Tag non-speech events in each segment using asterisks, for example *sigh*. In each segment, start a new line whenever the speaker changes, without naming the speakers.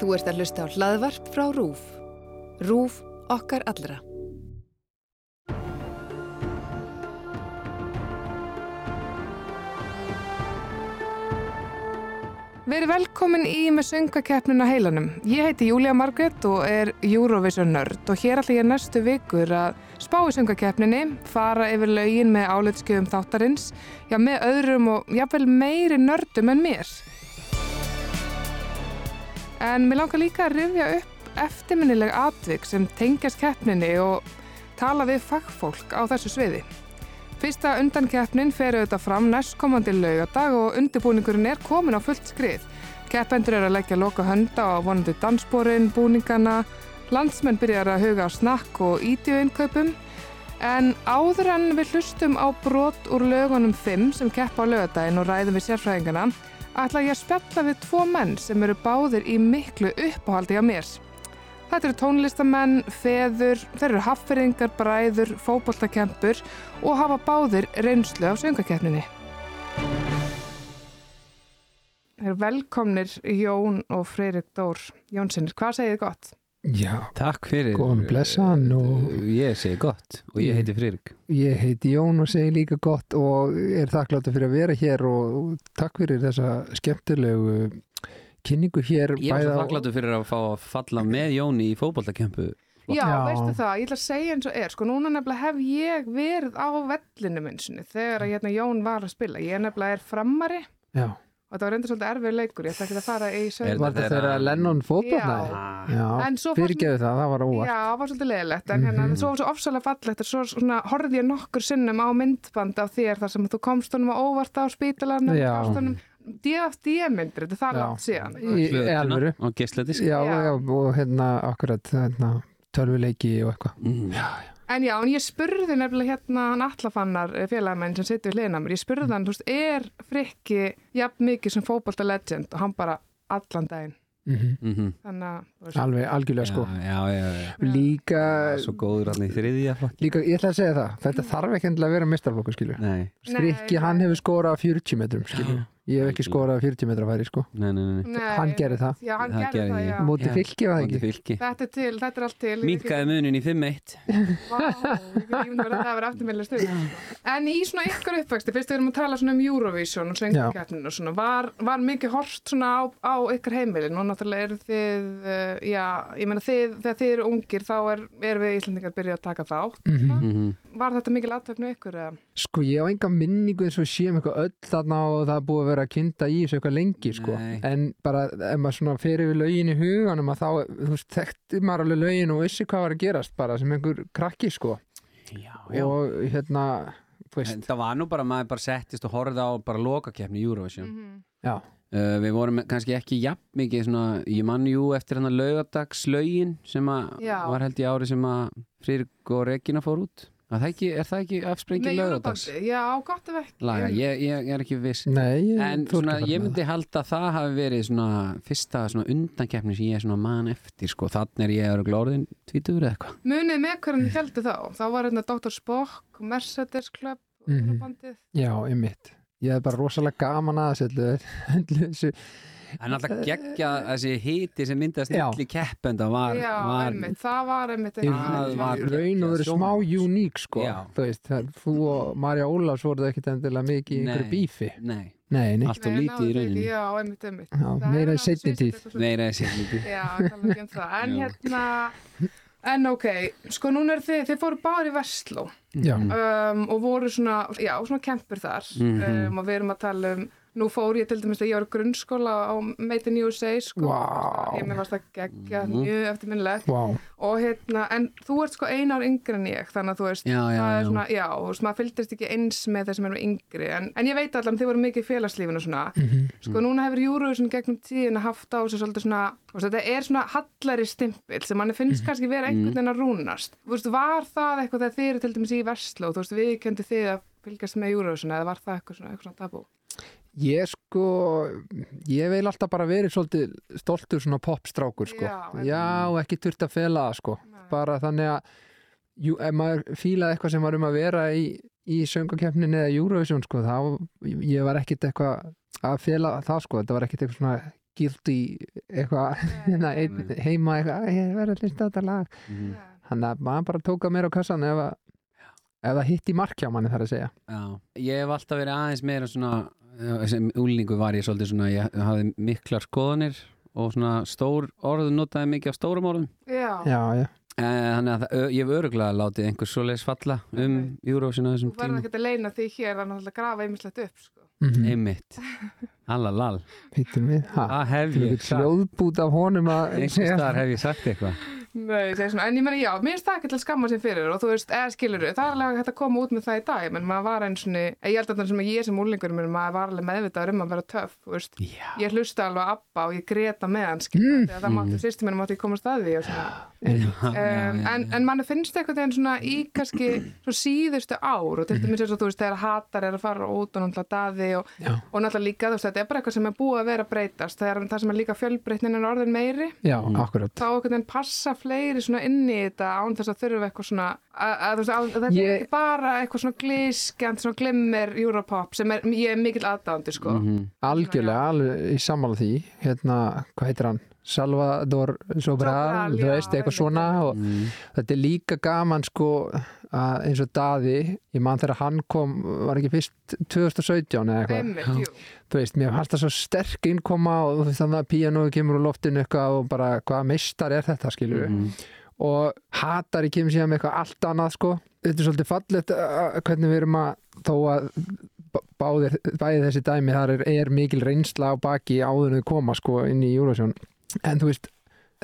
Þú ert að hlusta á hlaðvarp frá RÚF. RÚF okkar allra.
Verið velkomin í með söngakeppnina heilanum. Ég heiti Júlia Margret og er Eurovision nörd og hér ætla ég næstu vikur að spá í söngakeppninni, fara yfir laugin með áleitskjöfum þáttarins, já með öðrum og jáfnvel meiri nördum en mér. En mér langar líka að rifja upp eftirminnileg atvik sem tengjast keppninni og tala við fagfólk á þessu sviði. Fyrsta undankeppnin fer auðvitað fram næstkomandi laugadag og undirbúningurinn er komin á fullt skrið. Keppendur er að leggja loka hönda á vonandi dansbórin, búningana, landsmenn byrjar að huga á snakk og ídjöinkaupum en áður en við hlustum á brot úr lögunum 5 sem keppa á laugadaginn og ræðum við sérfræðingana ætla ég að spjalla við tvo menn sem eru báðir í miklu uppáhaldi á mér. Þetta eru tónlistamenn, feður, þeir eru hafferingar, bræður, fókbóltakempur og hafa báðir reynslu af söngakeppninni. Þeir eru velkomnir Jón og Freyrik Dór Jónssonir. Hvað segir þið gott?
Já,
Takk fyrir
góðan blessaðan og
Ég segi gott og ég heiti Friðrik.
ég heiti Jón og segi líka gott og er þakkláttur fyrir að vera hér og, takk fyrir þessa skemmtilegu kynningu hér
Ég
á-
þakkláttur fyrir að fá að falla með Jóni í fótboltakempu.
Já,
Já.
veistu það, ég ætla að segja eins og er, sko núna nefnilega hef ég verið á vellinu minnsinni þegar að hérna Jón var að spila. Ég nefnilega er frammari.
Já,
og það var reynda svolítið erfið leikur, ég ætla ekki að fara í sögum.
var þetta þegar Lennon fótbolnaði?
Ah,
Já,
En svo fannst
fyrirgeðu það, það var óvart
Já, það var svolítið leiðilegt, en hérna,
Mhm.
svo var svo ofsalega fallegt, en svo svona horfði ég nokkur sinnum á myndband af þér þar sem þú komst honum á óvart á spítalarnum,
Já.
komst honum DFD-myndir, þetta er það
Já.
langt síðan.
Í alvöru
Og geisladisk
Já,
Já.
já, og hérna akkurat hérna, tölvuleiki og eitthvað
mm.
En já, en ég spurði nefnilega hérna hann Allafannar félagamenn sem situr við hliðina á mér, ég spurði hann, þú veist, er Frikki jafn mikið sem fótbolta legend? Og hann bara allan daginn.
mm
Mhm.
Þannig að, veist,
Alveg, algjörlega sko.
Já, já, já, já.
Líka,
Svo góður hann í þriðja flokk
líka, ég ætla að segja það þetta þarf ekki endilega að vera mistarflokku skilur
Nei,
Strikki,
Nei,
hann hefur skorað á 40 metrum skilur Ég hef ekki skorað á 40 metra færi sko
nei, nei, nei.
Nei,
Hann gerði það
Já, hann
Það
gerði
gerði
það,
ég.
já.
Móti fylki var það
Móti
ekki
fylki
Þetta er til, þetta er allt til.
Minkaði munin í 5-1
Vá, ég get ímynda verið að það verið eftirmæli stuð. En í svona ykkar uppvexti, fyrst við erum að tala svona um Eurovision og söngkeppnin og svona, var, var mikið hort svona á, á ykkar heimilin og náttúrulega eru þið, uh, já, ég meina þið, þegar þið eru ungir þá er, er við Íslandingar byrjað að taka þátt.
Mhm.
Mhm.
Var þetta mikil aðtöfnu ykkur eða?
Sko ég á enga minningu eins og séum eitthvað öll þarna og það búið að vera að kynna í þessu eitthvað lengi sko.
Nei.
En bara ef maður svona fer yfir lögin í huganum að þá, þú veist, þekkti maður alveg lögin og vissi hvað var að gerast bara sem einhver krakki sko.
Já, já.
Og hérna, þú veist,
En Það var nú bara, maður bara settist og horfði á bara lokakefni í Eurovision.
Mhm.
já.
Uh, við vorum kannski ekki jafn mikið svona, ég mann jú eftir hann að laugadagslaugin sem að var held í ári sem að Friðrik og Regina fór út það ekki, er það ekki afsprengi
Eurobandi, já, gott ef ekki.
laga, ég, ég, ég er ekki viss
Nei, ég,
en svona, ég myndi halda að það hafi verið svona fyrsta svona undankeppni sem ég er svona man eftir sko, þannig er ég að vera glóriðin tvítugur eða eitthvað
Munið með hvernig heldur þá? Þá var hérna Dr. Spock, Mercedes Club,
Mhm.
Eurobandið.
það. Já, einmitt Ég hef bara rosalega gaman að þessu
en alltaf geggja þessi hiti sem myndast milli keppenda var,
Já,
var
einmitt, það var einmitt
í
Það var-
raun og
geggjað
smá uník sko.
Já.
þú veist, það, þú og Marja Ólafs voruð ekkit endilega mikið í
Nei.
bífi.
nei,
nei, nei,
allt og lítið í rauninni.
Já, einmitt, einmitt.
Já, meira í seinni
alveg
tíð.
meira þessi lítið
Já, tala ekki um það. En *laughs* hérna, en ok, sko núna er þið, þið fóru bara í Vestló. Um, og voru svona, já, svona kempur þar.
Mhm.
um, og við erum að tala um, nú fór ég til dæmis að ég var í grunnskóla á Made in USA, sko.
Vá.
Ég mér varst að gegja
Mhm.
mjög eftirminnilegt
vá
og hérna, en þú ert sko einar yngri en ég, þannig að þú veist,
Já, já,
það er
já.
svona, já, þú veist, maður fylgdist ekki eins með þeir sem eru yngri, en, en ég veit allan, þið voru mikið í félagslífinu og svona,
Mhm.
sko núna hefur Eurovision gegnum tíðina haft á sig svolítið svona, veist, þetta er svona hallari stimpil sem manni finnst kannski vera einhvern veginn að rúnast, þú veist, var það eitthvað þegar þið eru til dæmis í Vestló, þú veist, við að fylgjast með Eurovision eða var það eitthvað svona, eitthvað svona tabú?
Ég sko, ég vil alltaf bara verið svolítið stoltur svona popstrákur sko.
Já,
Já, ekki þurft að fela það sko.
Nei.
Bara þannig að, jú, ef maður fílaði eitthvað sem var um að vera í, í söngakefninni eða Eurovision sko, þá ég var ekkit eitthvað að fela það sko. Þetta var ekkit eitthvað svona guilty eitthvað hérna, *laughs* heima eitthvað, "Æ, ég verður að hlusta á þetta lag
Mhm.
þannig að maður bara tóka mér á kassan ef, að, ef það hitt í markjá manni þar að segja
Já, ég hef alltaf verið aðeins meira svona sem úlingu var ég svolítið svona ég hafði miklar skoðanir og svona stór orð notaði mikið af stórum orðum.
Já,
já, já,
Eh, Þannig að það- ég hef öruglega látið einhver svoleiðis falla um Eurovision á þessum
þú verður
tíma.
ekki að leina því hér að grafa einmislegt upp sko.
mm
Einmitt, allalal Það hef ég sagt?
hljóðbút af honum að
Einhvers staðar hef ég sagt eitthvað
Nei, en ég meina já, mér finnst það ekki til að skamma sér fyrir og þú veist, eða skilur það er alveg hægt að koma út með það í dag menn maður var einn svona, ég held að það sem ég sem úlingur mér, maður var alveg meðvitaður um að vera töff þú veist, ég hlusta alveg á Abba og ég greta með hann skilur,
Mm.
þegar það mátti, sýstum minn mátti ég komast að því og svona.
Einmitt.
um, en, en mann finnst eitthvað þegar svona í kannski svo síðustu ár og til dæmis eins og þú veist þegar hattar er að fara út og náttúrulega daði og, og náttúrulega líka þú veist þetta er bara eitthvað sem er búið að vera að breytast. Það er það sem er líka fjölbreytnin en orðin meiri
já,
þá einhvern veginn passa fleiri svona inn í þetta án þess að þurfa eitthvað svona að, að, þú veist, að, að þetta
Ég-
er ekki bara eitthvað svona glískjant, svona glimmer Europop sem er, ég er mikill aðdándi sko.
Mhm.
algjörlega, alveg í sammála því. Hérna, hvað heitir hann? Salvador Sobral,
Sobral,
þú
já,
veist, eitthvað
einmitt,
svona og
Mm.
þetta er líka gaman sko að eins og Daði ég man þegar hann kom, var ekki fyrst 2017 eða eitthvað? Þú veist, mér fannst það svo sterk innkoma og þú veist þannig að píanói kemur úr loftinu eitthvað og bara hvaða meistar er þetta skilur
Mhm.
og hatari kemur síðan með eitthvað allt annað sko. Þetta er svolítið fallegt uh, hvernig við erum að þó að báðir, bæði þessi dæmi þar er, er mikil reynsla á baki áður en þau koma sko inn í Eurovision. En þú veist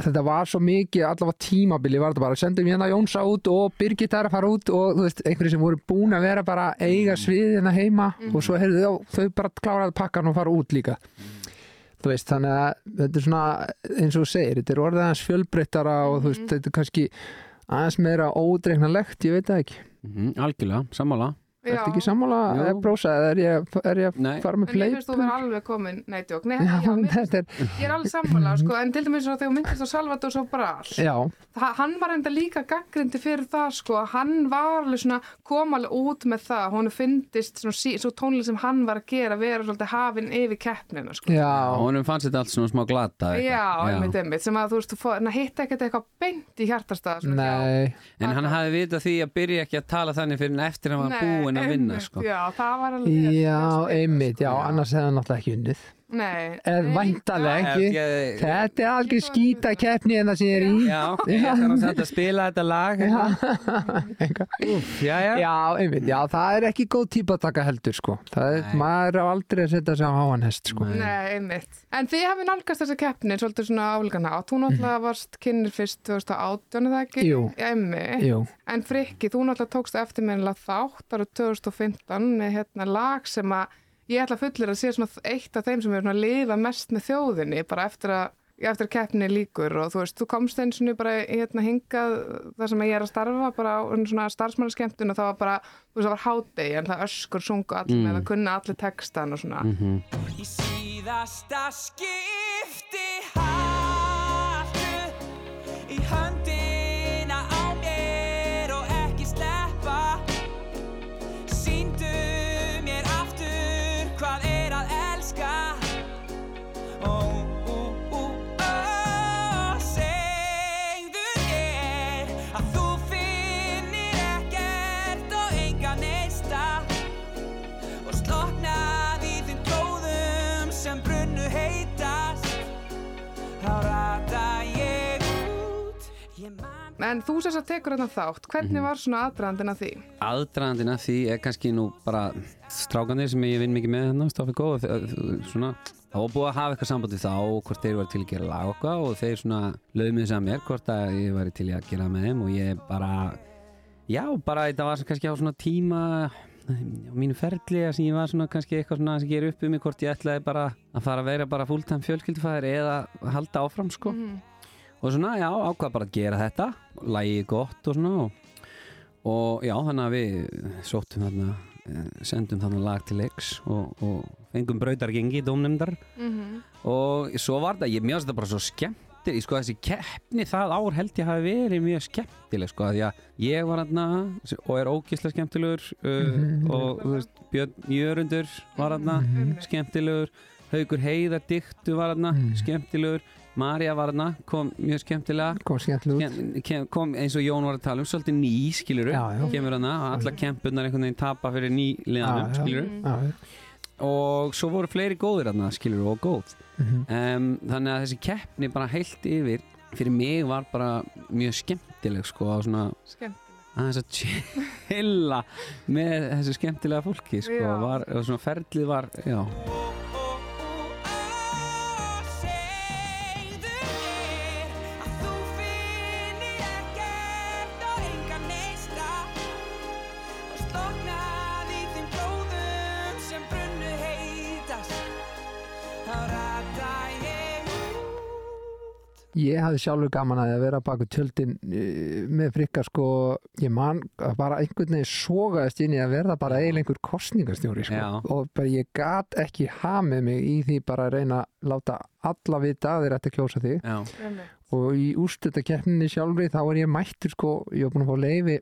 þetta var svo mikið, allavega tímabili var þetta bara, sendum hérna Jónsa út og Birgit er að fara út og þú veist, einhverju sem voru búin að vera bara eiga svið hérna heima og svo heyrðu þau, þau bara kláraði pakkan og fara út líka. Þú veist, þannig að þetta er svona eins og þú segir, þetta er orðið aðeins fjölbreyttara og þú veist, þetta er kannski aðeins meira ódreiknarlegt, ég veit það ekki.
Mhm, Algjörlega, sammála
Já.
Ertu ekki sammála brósa eða er ég, er ég
Nei.
að fara með
En mér
fleip?
finnst þú vera alveg komin, nei, djók, nei,
Já,
já,
þetta er,
ég er alveg sammála, sko, en til dæmis þegar þú myndist á Salvador Sobral,
já,
það, hann var enda líka gaggrindi fyrir það, sko, hann var alveg svona, kom alveg út með það, hún finnist svona, sí- svo tónlið sem hann var að gera, vera svolítið hafinn yfir keppnina, sko.
já,
Honum fannst þetta allt svona smá glata eitthvað.
Já, einmitt, einmitt, sem að þú veist, þú hitta ekkert eitthvað beint í hjartastað, svona,
nei,
En hann hafi vitað því að byrja ekki að tala þannig fyrir en eftir hann var
Nei,
búinn að vinna sko.
Já, það var alveg
já, einmitt, já, annars hefði hann náttúrulega ekki unnið.
Nei,
væntanlega
Ef
ekki.
ég-
Þetta er algjör skýta keppni en það sem ég er í.
Já, ég þarf að senda að spila þetta lag. *laughs* Úff, já, já.
Já, einmitt, já, það er ekki góð típa að taka heldur, sko. Það er,
Nei.
maður á aldrei að setja sig á háan hest, sko.
Nei.
Einmitt. En þið hafið nálgast þessa keppni svolítið svona álíkan átt. Þú náttúrulega varst kynir fyrst 2018 eða ekki?
Mhm. Jú.
Emmi.
Jú,
En Frikki, þú náttúrulega tókst eftirminnilega þátt árið 2015 með hérna lag sem að ég ætla fullir að sé svona eitt af þeim sem er svona að lifa mest með þjóðinni bara eftir að eftir að keppni líkur og þú veist, þú komst eins og bara hérna hingað þar sem ég er að starfa bara á svona starfsmannaskemmtun og það var bara, þú veist, það var hádegi en það öskur sungu allir með það kunna allir textan og svona.
Mhm.
Í síðasta skipti haltu í höndina
En þú sérst að tekur þetta þátt, hvernig var svona aðdraðandinn að því?
Aðdraðandinn af því er kannski nú bara strákanir sem ég vinn mikið með hérna, Stoffi Góð, svona Það var búið að hafa eitthvað sambandi þá hvort þeir var til að gera lag okkar og þeir svona lögmið sem mér hvort að ég væri til að gera með þeim og ég bara já, bara þetta var kannski á svona tíma á mínu ferli að sem ég var svona kannski eitthvað svona sem gerir upp um mig hvort ég ætlaði bara að fara að vera bara fulltime fjölskyldufæðir eða halda áfram sko og svona já, ákvað bara að gera þetta. Lægi gott og svona og, og já, þannig að við sóttum þarna eh, sendum þarna lag til leiks og, og fengum brautargengi í dómnefndar. Og svo var það, ég mjög þetta bara svo skemmtileg sko þessi keppni það ár held ég hafi verið mjög skemmtileg sko því að ég var þarna og er ógislega skemmtilegur uh, og þú veist, Björn Jörundur var þarna skemmtilegur Haugur Heiðar diktu var þarna,
Mm.
skemmtilegur Marja var þarna, kom mjög skemmtilega
kom skemmtilega út
Kem, kom eins og Jón var að tala um svolítið ný, skiluru
Já, já.
kemur hana, alla kempurnar einhvern veginn tapa fyrir nýliðanum,
Já, já.
skiluru
Mm.
Já,
og svo voru fleiri góðir þarna, skiluru, og góð
mhm.
um, þannig að þessi keppni bara heilt yfir fyrir mig var bara mjög skemmtileg sko, á svona
Skemmt.
aðeins að chilla með þessu skemmtilega fólki sko, var, og svona ferlið var já,
Ég
hafði sjálfur gaman að því að vera baku tjöldin eh, með frikka sko, ég man bara einhvern veginn sogaðist inn í að verða bara eiginlega einhver kostningastjóri sko.
Já.
og bara ég gat ekki hamið mig í því bara að reyna að láta alla vita að þeir ætti að kjósa þig.
Já,
og í úrstutakeppninni sjálfri þá er ég mættur sko, ég var búin að fá leifi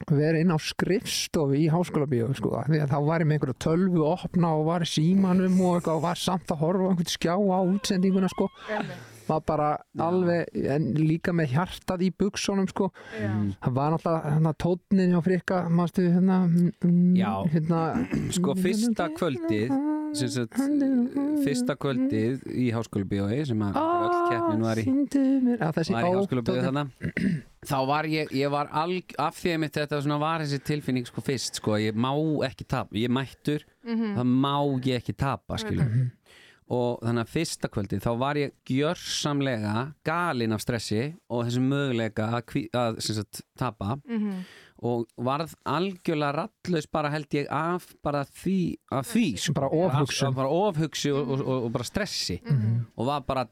að vera inn á skrifstofu í háskóla bíó sko, því að þá var ég með einhverja tölvu opna og var í símanum og eitthvað og var samt að horfa á einhvern skjá á útsendinguna sko. Var bara alveg, en líka með hjartað í buksunum sko.
Já.
það var náttúrulega hérna tónnin hjá frikka mástu hérna mm,
Já.
hérna, *clears throat*
sko fyrsta kvöldið sem sagt, fyrsta kvöldið í háskóla bíói sem að öll keppnin var í
að þessi
var í
ó,
háskóla bíói
tónn-
þarna. *clears throat* Þá var ég, ég var alg af því að mitt þetta svona var þessi tilfinning sko fyrst sko, ég má ekki tapa, ég mættur það má ég ekki tapa skilur og þannig að fyrsta kvöldið þá var ég gjörsamlega galinn af stressi og þessum möguleika að, kví, að sagt, tapa
Mhm.
og varð algjörlega rattlaus bara held ég af bara því, af því sko.
Bara ofhugsun.
Af- bara ofhugsi og, og, og, og bara stressi og var bara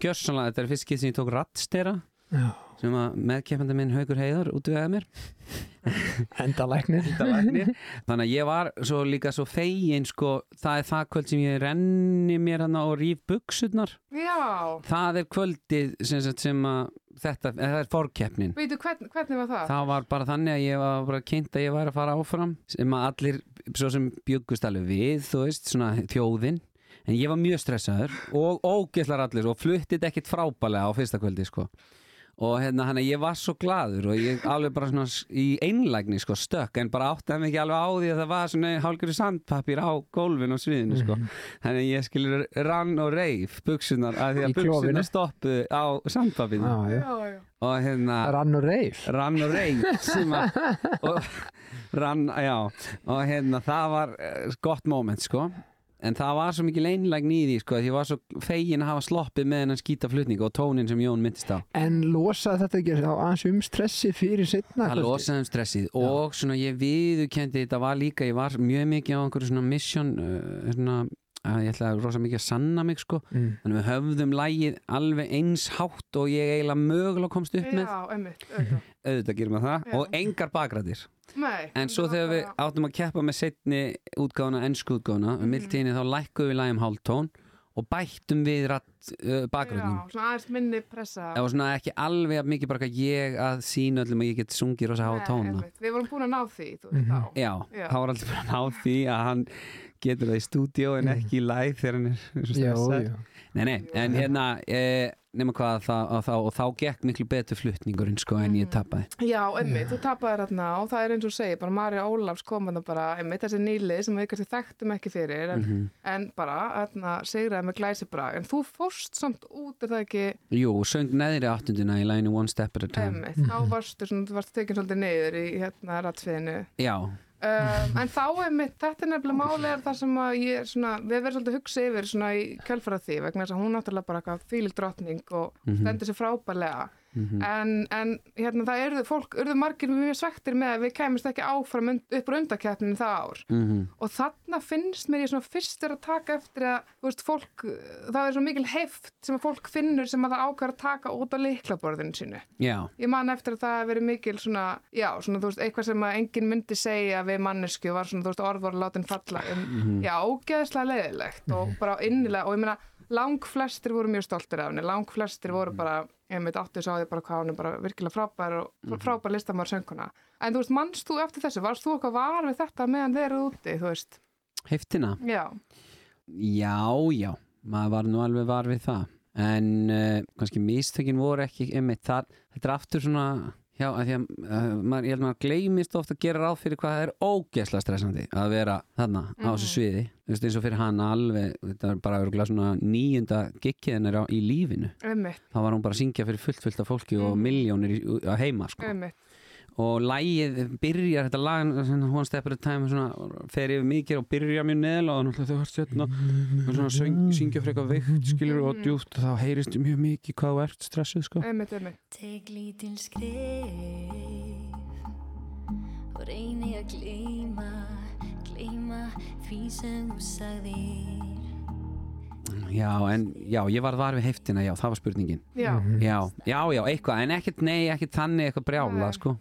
gjörsamlega, þetta er fyrst skið sem ég tók rattstera
Já.
sem að meðkeppandi minn Haugur Heiðar útvegaði mér. *laughs*
Endalæknir. *laughs*
Þannig að ég var svo líka svo fegin sko, það er það kvöld sem ég renni mér hana og rýf buksurnar
Já.
það er kvöldið sem, sem að þetta, eða það er fórkeppnin
Veitu, hvern, hvernig var það?
það var bara þannig að ég var bara kynnt að ég væri að fara áfram sem að allir, svo sem bjöggust alveg við, þú veist, svona þjóðin. En ég var mjög stressaður og ógeðlar allir og fluttið ekkit frábælega á fyrsta kvöldi sko og hérna hann að ég var svo gladur og ég alveg bara svona í einlægni sko stökk en bara áttaði mig ekki alveg á því að það var svona hálfgjörðu sandpapír á gólfin og sviðinu sko. Þannig að ég skilur rann og reif buksunar að því að buksunar stoppuðu á sandpapínu
Já, já.
Já,
og hérna
rann og reif?
Rann og reif sem að *laughs* og, rann, já. Og hérna það var uh, gott moment sko en það var svo mikil einlægn í því sko því var svo fegin að hafa sloppið með hennan skýta flutning og tónin sem Jón myndist á.
En losaði þetta ekki þá aðeins um stressi fyrir setna
það losaði um stressið og svona ég viðukendi þetta var líka, ég var mjög mikið á einhverju svona mission uh, svona, að ég ætlaði rosa mikið að sanna mig sko
mm.
þannig við höfðum lægið alveg eins hátt og ég eiginlega mögulega komst upp með
Já, einmitt, auðvitað.
auðvitað gerum við það
Já.
og engar bakræðir
Nei.
En svo þegar við áttum að keppa með setni útgáfuna, ennsku útgáfuna, um mildtíðinni þá lækkuðum við lægum hálftón og bættum við ratt uh, bakgröðnum.
Já, svona aðeins minni pressa.
Var svona ekki alveg að mikið bara að ég að sína öllum að ég get sungið rosa
einmitt. Við vorum búin að ná því, þú
Mhm.
þá.
Já,
Já.
Getur það í stúdíó en ekki í live þegar hann er
já.
Nei, nei, en hérna, e, nema hvað, það, þá, og þá gekk miklu betur flutningurinn sko en ég tapaði.
Já, einmitt, þú tapaði þarna og það er eins og þú segir, bara Marja Ólafs kom þarna bara, einmitt, þessi nýlið sem við kannski þekktum ekki fyrir, en,
Mhm.
en bara, þarna, sigraði með glæsibrag, en þú fórst samt út, er það ekki,
Jú, söng neðri áttundina í læginu One Step at a Time.
einmitt, þá varstu svona, þú varst tekin svolítið niður í, hérna, ratsfiðinu.
Já,
Um, en þá er mitt, þetta er nefnilega máli er það sem að ég er svona, við verðum svolítið að hugsa yfir svona í kjölfara því vegna þess að hún náttúrulega bara eitthvað fílil drottning og
Mhm.
stendur sér frábælega
Mhm.
en, en hérna það eru fólk, eru margir mjög svektir með að við kæmist ekki áfram und, upp úr undakeppninu það ár.
Mhm,
og þarna finnst mér ég svona fyrstur að taka eftir að, þú veist, fólk það er svo mikil heift sem að fólk finnur sem að það ákvæður að taka út á liklaborðinu sínu.
Já,
Ég man eftir að það verið mikil svona, já, svona, þú veist, eitthvað sem að enginn myndi segja við mannesku var svona, þú veist, orð voru látin falla um, já, ógeðslega leiðilegt og bara innilega, og ég meina, lang flestir voru mjög stoltir af henni, lang flestir voru bara, ég meit áttu sá því bara hvað hún er bara virkilega frábær og frábær listamár sönguna. En þú veist, mannst þú eftir þessu, varst þú eitthvað var við þetta meðan þeir eru úti, þú veist?
heftina.
Já,
Já, já, maður var nú alveg var við það. En uh, kannski mistökin voru ekki einmitt, það, þetta er aftur svona já, að því að uh, maður, ég held að maður gleymist ofta að gera ráð fyrir hvað það er ógeðslega stressandi að vera þarna á þessu sviði. Þú veist eins og fyrir hana alveg þetta er bara örugglega svona níunda gikkið hennar í lífinu.
Einmitt,
þá var hún bara að syngja fyrir fullt fullt af fólki og miljónir í, á heima sko.
einmitt.
Og lægið byrjar þetta lag svona, One Step at a Time svona, fer yfir mikið og byrjar mjög neðla og náttúrulega þau hörst hérna og svona söng, syngja fyrir eitthvað veikt skilur og djúpt og þá heyrist mjög mikið hvað þú ert stressuð sko
Einmitt, einmitt.
Tek lítil skrif og reyni að gleyma, gleyma því sem þú sagðir.
Já en já ég var var við heiftina já það var spurningin.
Já,
já já já eitthvað en ekkert nei ekkert þannig eitthvað brjála sko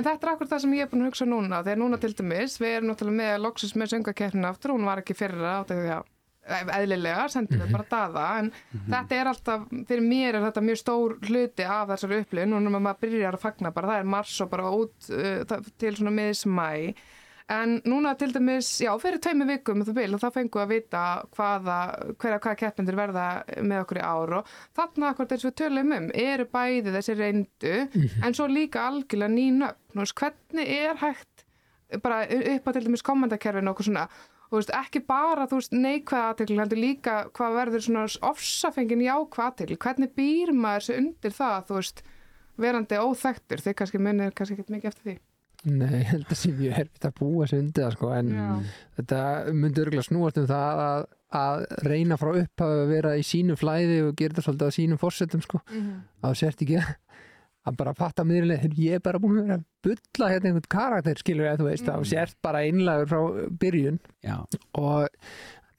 en
þetta er akkur það sem ég er búin að hugsa núna þegar núna til dæmis, við erum náttúrulega með loksis með söngakeppnina aftur, hún var ekki fyrra á því að eðlilega, sendum við bara daða en þetta er alltaf, fyrir mér er þetta mjög stór hluti af þessari upplifun og núna maður byrjar að fagna bara, það er mars og bara út uh, til svona miðsmæ en núna til dæmis, já, fyrir tveimur vikum það vil og það fengu að vita hvaða, hverja hvaða keppindur verða með okkur í ár og þarna akkur þess við tölum um eru bæði þessi reyndu en svo líka algjörlega ný nöfn. Þú veist, hvernig er hægt bara upp á til dæmis komandakerfinu og okkur svona og þú veist, ekki bara þú veist, neikvæða aðtekli heldur líka hvað verður svona ofsafengin jákvæða aðtekli, hvernig býr maður sig undir það, þú veist verandi óþektur, þið kannski munir kannski ekkert mikið eftir því
Nei, ég held að sé mjög herfitt að búa sig undir það sko, en
Já.
þetta myndi örgulega snúast um það að, að reyna frá upp að vera í sínu flæði og gera þetta svolítið á sínum fórsetum sko, að þú sért ekki að að bara fatta miðurlega, ég er bara búin að vera að bulla hérna einhvern karakter skilur ég að þú veist, að þú sért bara einlagur frá byrjun.
Já.
Og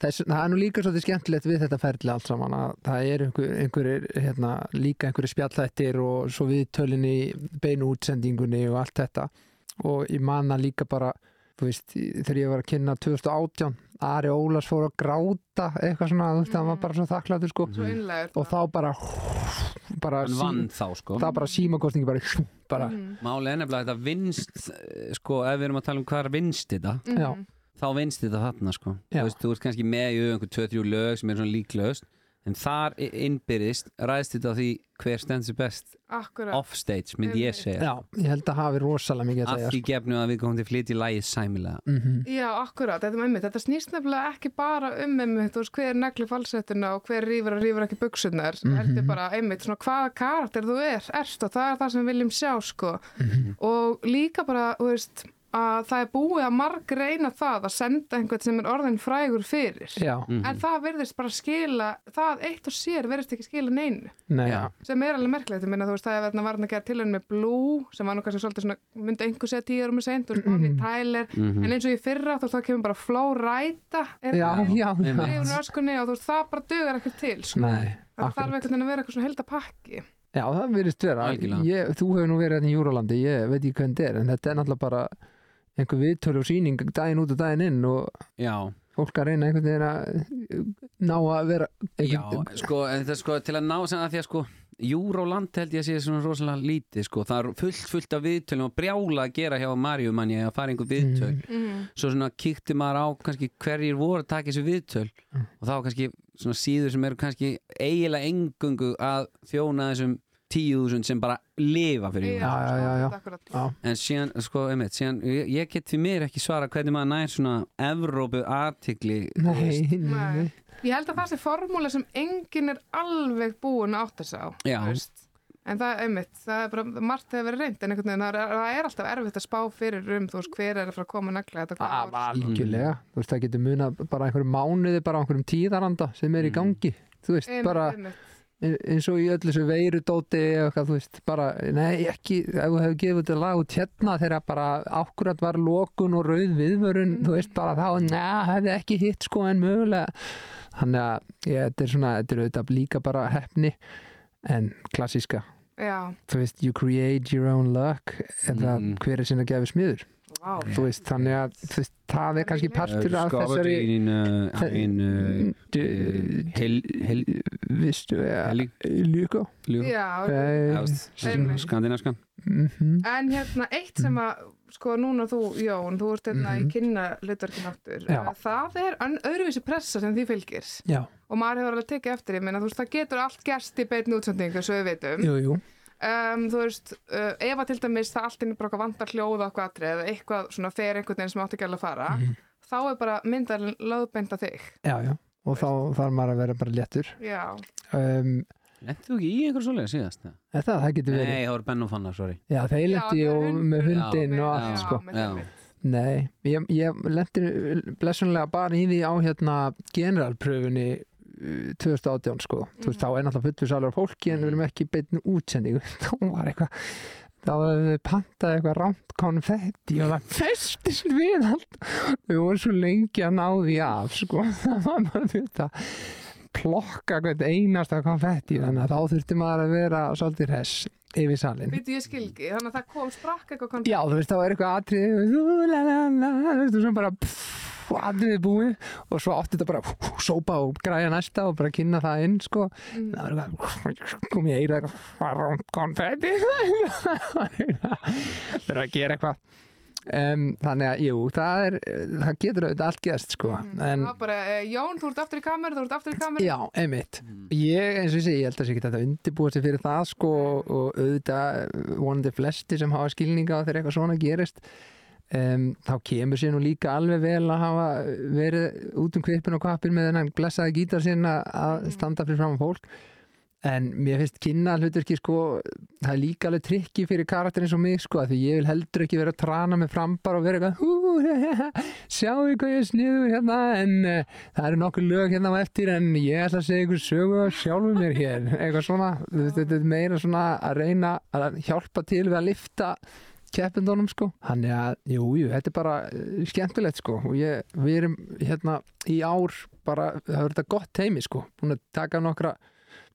þess, það er nú líka svolítið skemmtilegt við þetta ferli allt saman að það er einhver, einhverjir hérna, líka einhverjir spjallþættir og svo viðtölinni beinu útsendingunni og allt þetta og ég manna líka bara þú veist, þegar ég var að kynna 2018 Ari Ólars fór að gráta eitthvað svona, veist, hann var bara svo þakkláttur sko,
innlegur
og þá bara bara,
hann vann þá sko.
það bara símakostningi bara, *laughs* bara.
Máli er nefnilega að þetta vinst sko, ef við erum að tala um hvað er vinst þetta
já,
þá vinst þetta þarna sko. Þú veist, þú ert kannski með í einhver 2-3 lög sem er svona líklaust en þar innbyrðist ræðst þetta á því hver stendur best
akkurat,
offstage, myndi ég segja.
Já, ég held að hafi rosalega mikið að
að
segja
því gefnu að við komum til flytja í lægið sæmilega.
Mm
já, akkurat. Þetta, er einmitt, þetta snýst nefnilega ekki bara um einmitt, þú veist, hver negli falsettuna og hver rýfur og rýfur ekki buksunar mm heldur bara einmitt svona hvaða karakter þú er, erst og það er það sem við viljum sjá sko. Og líka bara, þú veist að það er búið að marg reyna það að senda einhvern sem er orðin frægur fyrir.
Já,
en það verðist bara skila það eitt og sér verðist ekki skila neinu.
Nei,
já,
sem er alveg merkilegt, þú veist það er verið að varna að gera tilhörn með Blue sem var nú kannski svolítið svona, myndi einhver segja tíu árum með seint, þú veist, Bonnie Tyler.
Mhm.
en eins og í fyrra, þú veist, þá kemur bara Flow Ræta er og þú veist, það bara dugar ekkert til sko.
nei,
það
akkurat.
þarf einhvern veginn að vera eitthvað svona heldapakki
Já, það virðist vera. Ég, þú hefur nú verið hérna í Júralandi, ég veit ekki hvernig þetta er, en þetta er náttúrulega bara einhver viðtölu og sýning daginn út og daginn inn og
já,
fólk að reyna einhvern veginn að ná að vera
já,
einhvern,
sko, en það sko til að ná sem að því að sko Júróland held ég að sé svona rosalega lítið sko, það er fullt fullt af viðtölum og brjála að gera hjá Marju manni að fara einhver viðtöl.
Mm.
svo svona kíkti maður á kannski hverjir voru að taka þessu viðtöl og þá kannski svona síður sem eru kannski eiginlega engungu að þjóna þessum tíu þúsund sem bara lifa fyrir
Já, já, já, já.
en síðan, sko, einmitt, síðan ég, ég get því mér ekki svara hvernig maður nær svona Evrópu aðtikli
nei, nei,
Nei. ég held að það sé formúla sem enginn er alveg búin að átta sig á en það er einmitt, það er bara margt hefur verið reynd en einhvern veginn, það er, það er alltaf erfitt að spá fyrir um, þú veist, hver er að fara að koma nagla
Af-
ár.
Algjörlega, þú veist, það getur munað bara einhverjum mánuði bara einhverjum tíðaranda sem er í gangi, þú veist,
Einmitt,
bara
einmitt.
Eins og í öllu þessu veirudóti eða eitthvað, þú veist, bara nei, ekki, ef þú hefur gefið þetta lag út hérna þegar bara ákkurat var lokun og rauð viðvörun, þú veist, bara þá neða, hefði ekki hitt sko en mögulega. Þannig að ég, þetta er svona þetta er auðvitað líka bara hefni en klassíska,
Já,
þú veist you create your own luck eða
Mhm.
hver er sinna gefið smiður
vá.
þú veist, þannig að þú veist, það er kannski partur af þessari
Helg-
líka
ljó
Já,
Eh,
Einmitt.
skandinaskan
mhm.
en hérna eitt sem að sko núna þú, Jón, þú ert hérna í
Mhm.
kynna hlutverkin áttur
Já.
það er öðruvísi pressa sem því fylgir
Já,
og maður hefur alveg tekið eftir ég meina, þú veist, það getur allt gerst í beinni útsendingu svo við veitum
jú, jú
um, þú veist, uh, ef að til dæmis það allt inn bara eitthvað vantar hljóð og eitthvað atrið eða eitthvað svona fer einhvern veginn sem átti ekki alveg að fara
Mhm.
þá er bara myndar löðbeint að þig.
Já, já, og þá þarf maður að vera bara léttur.
Já,
um,
Lentu þú ekki í einhver svolega síðast? eða?
eða það, það getur verið.
Nei, það voru Ben og Fanna, sorry.
Já, þeir
Já,
lendi
það er
og
hund-
með
Já,
hundinn og allt
já,
sko
Já.
Nei, ég, ég lendi blessunlega bara í því á hérna generalpröfunni 2018 sko, þú veist, þá er náttúrulega fullur salur af fólki en við erum ekki beinu útsendingu. *laughs* Þá var eitthvað þá hefum við pantað eitthvað rámt konfetti og það festist við allt við vorum svo lengi að ná því af sko, *laughs* það var bara þetta plokka hvert einasta konfetti þannig að þá þurfti maður að vera svolítið hress yfir salin
Býtu ég skilgi, þannig að það kom sprakk eitthvað konfetti.
Já, þú veist, þá er eitthvað atrið þú, la, þú veist, og pff, atriðið búið og svo átti þetta bara pff, sópa og græja næsta og bara kynna það inn, sko.
Mm.
það var eitthvað, kom ég eira eitthvað rámt konfetti? *laughs* Það er að gera eitthvað. Um, þannig að, jú, það er það getur auðvitað allt gæst, sko. En,
Það var bara, eh, Jón, þú ert aftur í kameru, þú ert aftur í kameru.
Já, einmitt. Ég, eins og ég segi, ég held að sé ekki þetta undirbúa sig fyrir það sko og auðvitað vonandi flesti sem hafa skilninga á þegar eitthvað svona gerist um, þá kemur sér nú líka alveg vel að hafa verið út um kvipin og kvapin með þennan blessaði gítar sinna að standa fyrir fram á fólk. En mér finnst kynna hlutverki sko það er líka alveg trikki fyrir karakter eins og mig sko því ég vil heldur ekki vera að trana með frambar og vera eitthvað hú, sjáu hvað ég sniður hérna. En uh, það eru nokkur lög hérna á eftir en ég ætla að segja ykkur sögu af sjálfum mér hér. Eitthvað svona, þetta er meira svona að reyna að hjálpa til við að lifta keppindunum sko þannig að, jú, jú, þetta er bara uh, skemmtilegt sko og ég, við erum hérna í ár bara, það verður þetta gott heimi sko, búin að taka nokkra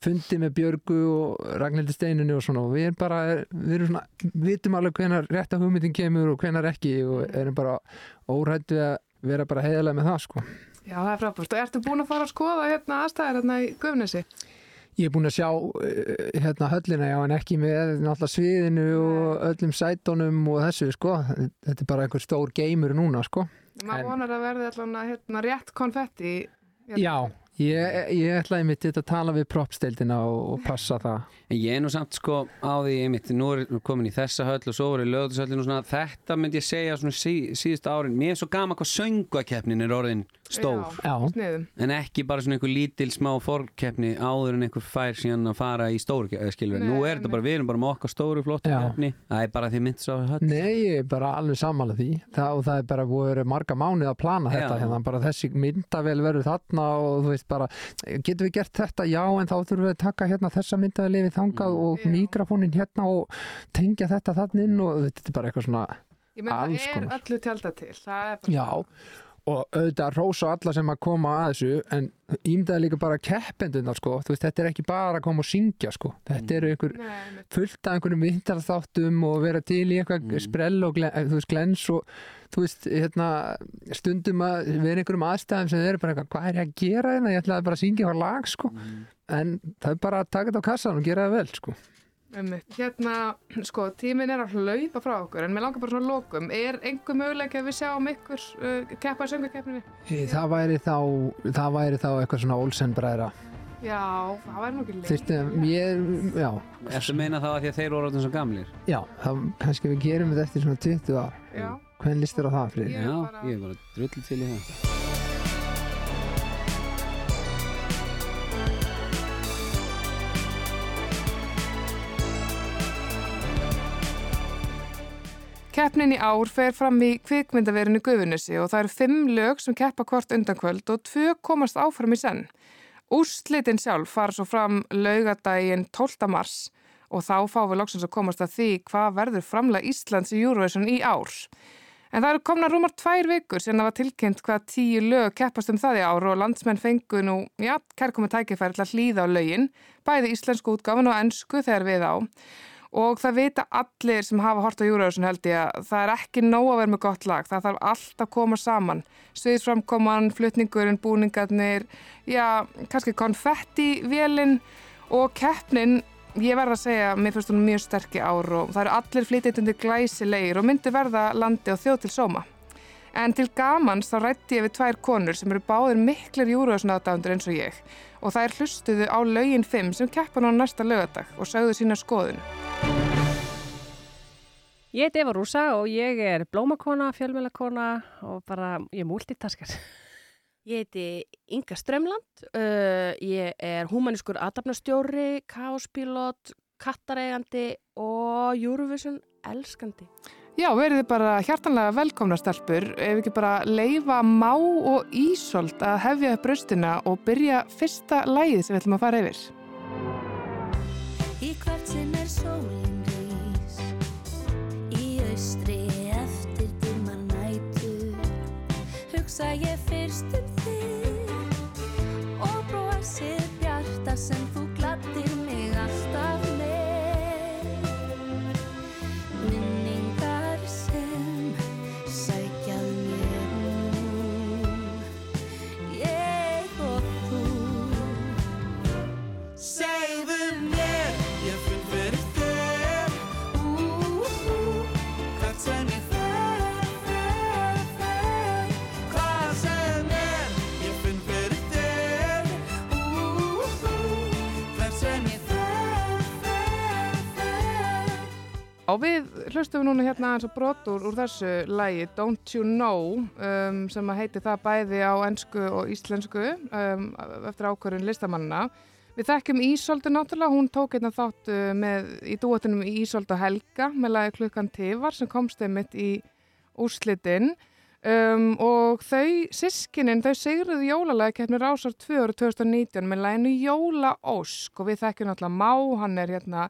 fundi með Björgu og Ragnhildi Steinunni og svona og við erum bara, við erum svona, vitum alveg hvenar rétta hugmyndin kemur og hvenar ekki og erum bara órætt við að vera bara heiðalega með það sko.
Já, það er frábært. Og ertu búin að fara að skoða hérna aðstæðir hérna í Guðnesi?
Ég er búin að sjá uh, hérna höllina já en ekki með náttúrulega sviðinu og öllum sætonum og þessu sko, þetta er bara einhver stór geimur núna sko.
Maður vonar að verði allan hérna rétt konfetti. Hérna.
Já, ég, ég ætlaði mitt þetta að tala við propsteildina og, og passa það.
En ég er nú samt sko á því einmitt, nú er komin í þessa höll og svo voru í lögðushöllin og svona, þetta myndi ég segja svona sí, síðustu árin, mér er svo gama hvað sönguakeppnin er orðin stór.
Já,
Sniðum.
en ekki bara svona einhver lítil smá fórkeppni áður en einhver fær síðan að fara í stóru
Nei,
nú er þetta bara, við erum bara með okkar stóru flottu
Já.
keppni, það er bara því mynd svo höll.
Nei, ég er bara alveg sammála því. Það, það er bara bara getum við gert þetta? Já, en þá þurfum við að taka hérna þessa myndavel þangað og
Já.
mikrofónin hérna og tengja þetta þannig inn og þetta er bara eitthvað svona,
Ég menn
Alls
það er
konar.
öllu tjálta til. Það er bara
já og auðvitað rósa alla sem að koma að þessu en ímdaði líka bara keppendunar sko, þú veist, þetta er ekki bara að koma og syngja sko, þetta eru einhver
Nei,
fullt af einhverjum vindarþáttum og vera til í eitthvað
Mm.
sprell og glen, þú veist, glens og þú veist, hérna, stundum að vera einhverjum aðstæðum sem eru bara eitthvað, hvað er ég að gera hérna, ég ætlaði bara að syngja eitthvað lag sko, en það er bara að taka þetta á kassan og gera það vel sko.
Einmitt. Hérna, sko, tíminn er að hlaupa frá okkur en mér langar bara svona að lokum. Er einhver möguleika að við sjáum ykkur uh, keppa í söngakeppninni?
það væri þá það væri þá eitthvað svona Olsen bræðra
Já, það væri nú ekki leik.
Þyrfti, ég, já,
að meina þá að því að þeir voru orðin svo gamlir?
já, þá kannski við gerum þetta eftir svona 20 ár
Já,
hvernig líst þér á það, Frið?
Ég er
Já,
bara-
ég er bara drullu til í það
Keppnin í ár fer fram í kvikmyndaverinu Guðunissi og það eru fimm lög sem keppa hvort undankvöld og tvö komast áfram í senn. Úrslitin sjálf fara svo fram laugadaginn 12. mars og þá fáum við loksins að komast að því hvað verður framlega Íslands í Eurovision í ár. En það eru komna rúmar tvær vikur sem það var tilkynnt hvað tíu lög keppast um það í ár og landsmenn fengu nú, já, kærkomi tækifæri til að hlýða á lögin, bæði íslensku útgáfin og ennsku þegar við á. Og það vita allir sem hafa hort á Eurovision held ég að það er ekki nóg að vera með gott lag, það þarf allt að koma saman. Sviðsframkoman, flutningurinn, búningarnir, já, kannski konfetti, vélinn og keppnin ég verð að segja, mér finnst hún mjög sterk í ár og það eru allir flytjendur glæsilegir og myndi verða landi og þjóð til sóma. En til gamans þá rætti ég við tvær konur sem eru báðir miklir júruðsnaðdæfundur eins og ég og það er hlustuðu á lögin 5 sem keppa nú á næsta lögadag og sögðu sína skoðun.
Ég heiti Eva Rúsa og ég er blómakona, fjölmjölakona og bara, ég er multitaskar.
Ég heiti Inga Strömland, uh, ég er humanískur aðdafnastjóri, káspílot, kattareigandi og Eurovision elskandi.
Já, verið þið bara hjartanlega velkomna stelpur, ef ekki bara leifa má og ísolt að hefja upp bröstina og byrja fyrsta lægið sem við ætlum að fara yfir.
Í hvert sinn er sólinn rís Í austri eftir dimma nætur Hugsa ég fyrst um þig Og brosið bjarta sem þú Og
við hlustum núna hérna eins og brot úr, þessu lægi Don't You Know um, sem að heiti það bæði á ennsku og íslensku um, eftir ákvörðun listamannina. Við þekkjum Ísoldi náttúrulega, hún tók einna þátt uh, með, í dúotinum Ísold og Helga með lagi klukkan Tifar sem komst einmitt í úrslitin um, og þau sískinin, þau sigruðu jólalega keppnir ásar 2 ára 2019 með laginu Jóla Ósk og við þekkjum náttúrulega Má, hann er hérna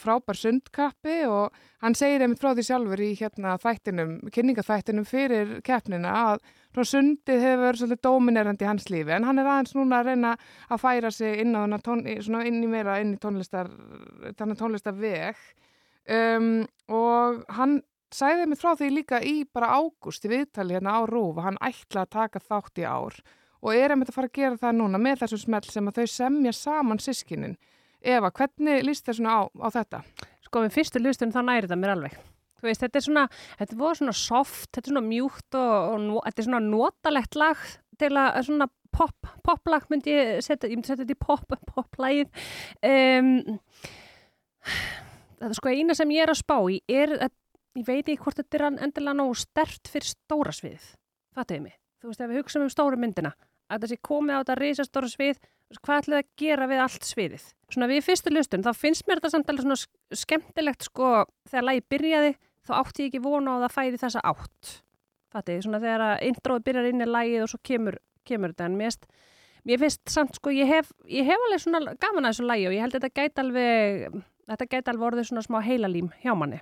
frábær sundkappi og hann segir einmitt frá því sjálfur í hérna þættinum, kynningaþættinum fyrir keppnina að svona sundið hefur verið svolítið dominerandi í hans lífi. En hann er aðeins núna að reyna að færa sig inn, tón, inn í meira inn í tónlistar, tónlistar veg um, og hann sagði mig frá því líka í bara ágúst í viðtali hérna á Rúf að hann ætla að taka þátt í ár og er einmitt að fara að gera það núna með þessum smell sem að þau semja saman sískinin Eva, hvernig líst þér svona á, á þetta?
Sko, við fyrstu lustunum þá næri þetta mér alveg. Veist, þetta er svona, þetta voru svona soft, þetta er svona mjúkt og, og nó- þetta er svona notalegt lag til að svona pop, poplag myndi ég setja, ég myndi setja þetta í pop, poplagið. Um, það er sko eina sem ég er að spá í er að ég veit ekki hvort þetta er endilega nógu stert fyrir stóra sviðið. Fattuðið mig? Þú veist, ef við hugsaum um stóru myndina, að þessi komið á þetta risastóra svið, hvað ætlum við að gera við allt sviðið? Svona við fyrstu lustun, þá finnst mér þetta samt alveg svona sk- skemmtilegt sko, þegar lagi byrjaði, þá átti ég ekki vona á að það færi þessa átt. Fattuðið, svona þegar að introið byrjar inn í lagið og svo kemur, kemur þetta, en finnst, mér finnst samt sko, ég hef, ég hef alveg svona gaman að þessu lagi og ég held að þetta gæti alveg, þetta gæti alveg orðið svona smá heilalím hjá manni.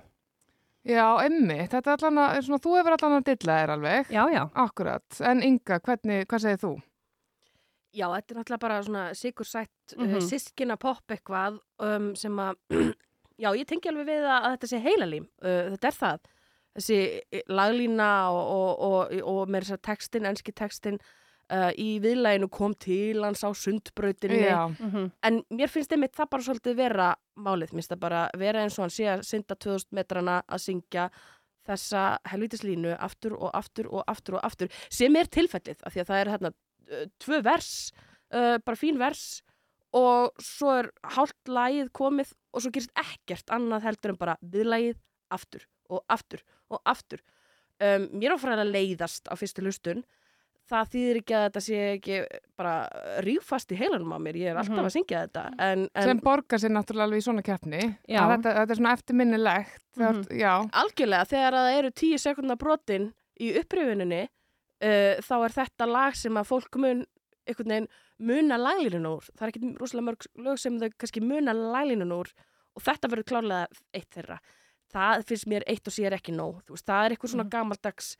Já, emmi, þetta er allan að, er svona, þú hefur allan að dilla þér alveg.
Já, já.
Akkurat, en Inga, hvernig, hvað segir þú?
Já, þetta er náttúrulega bara svona sigursætt mm
Mhm.
-hmm. sískina popp eitthvað um, sem að, *clears throat* já, ég tengi alveg við að, að þetta sé heilalím. Uh, þetta er það. Þessi eh, laglína og, og, og, og með þess að textin, enski textin uh, í viðlæginu kom til hans á sundbrautinni.
Já,
Mm
En mér finnst einmitt það bara svolítið vera málið. Mér finnst það bara vera eins og hann sé að synda 2000 metrana að syngja þessa helvítislínu aftur og aftur og aftur og aftur sem er tilfættið af því að það er hérna uh, tvö vers, uh, bara fín vers og svo er hálft lagið komið og svo gerist ekkert annað heldur en bara viðlagið aftur og aftur og aftur. Um, mér áfæðan að leiðast á fyrstu hlustun það þýðir ekki að þetta sé ekki bara rífast í heilanum á mér, ég er alltaf
Mhm.
að syngja þetta en, en
sem borgar sér náttúrulega alveg í svona keppni. Þetta, þetta er svona eftirminnilegt. Mm. Já,
algjörlega þegar að það eru tíu sekundar brotin í upprifuninni uh, þá er þetta lag sem að fólk mun einhvern veginn muna laglínun úr. Það er ekki rosalega mörg lög sem þau kannski muna laglínun úr og þetta verður klárlega eitt þeirra. Það finnst mér eitt og sér ekki nóg veist, það er eitthvað svona gamaldags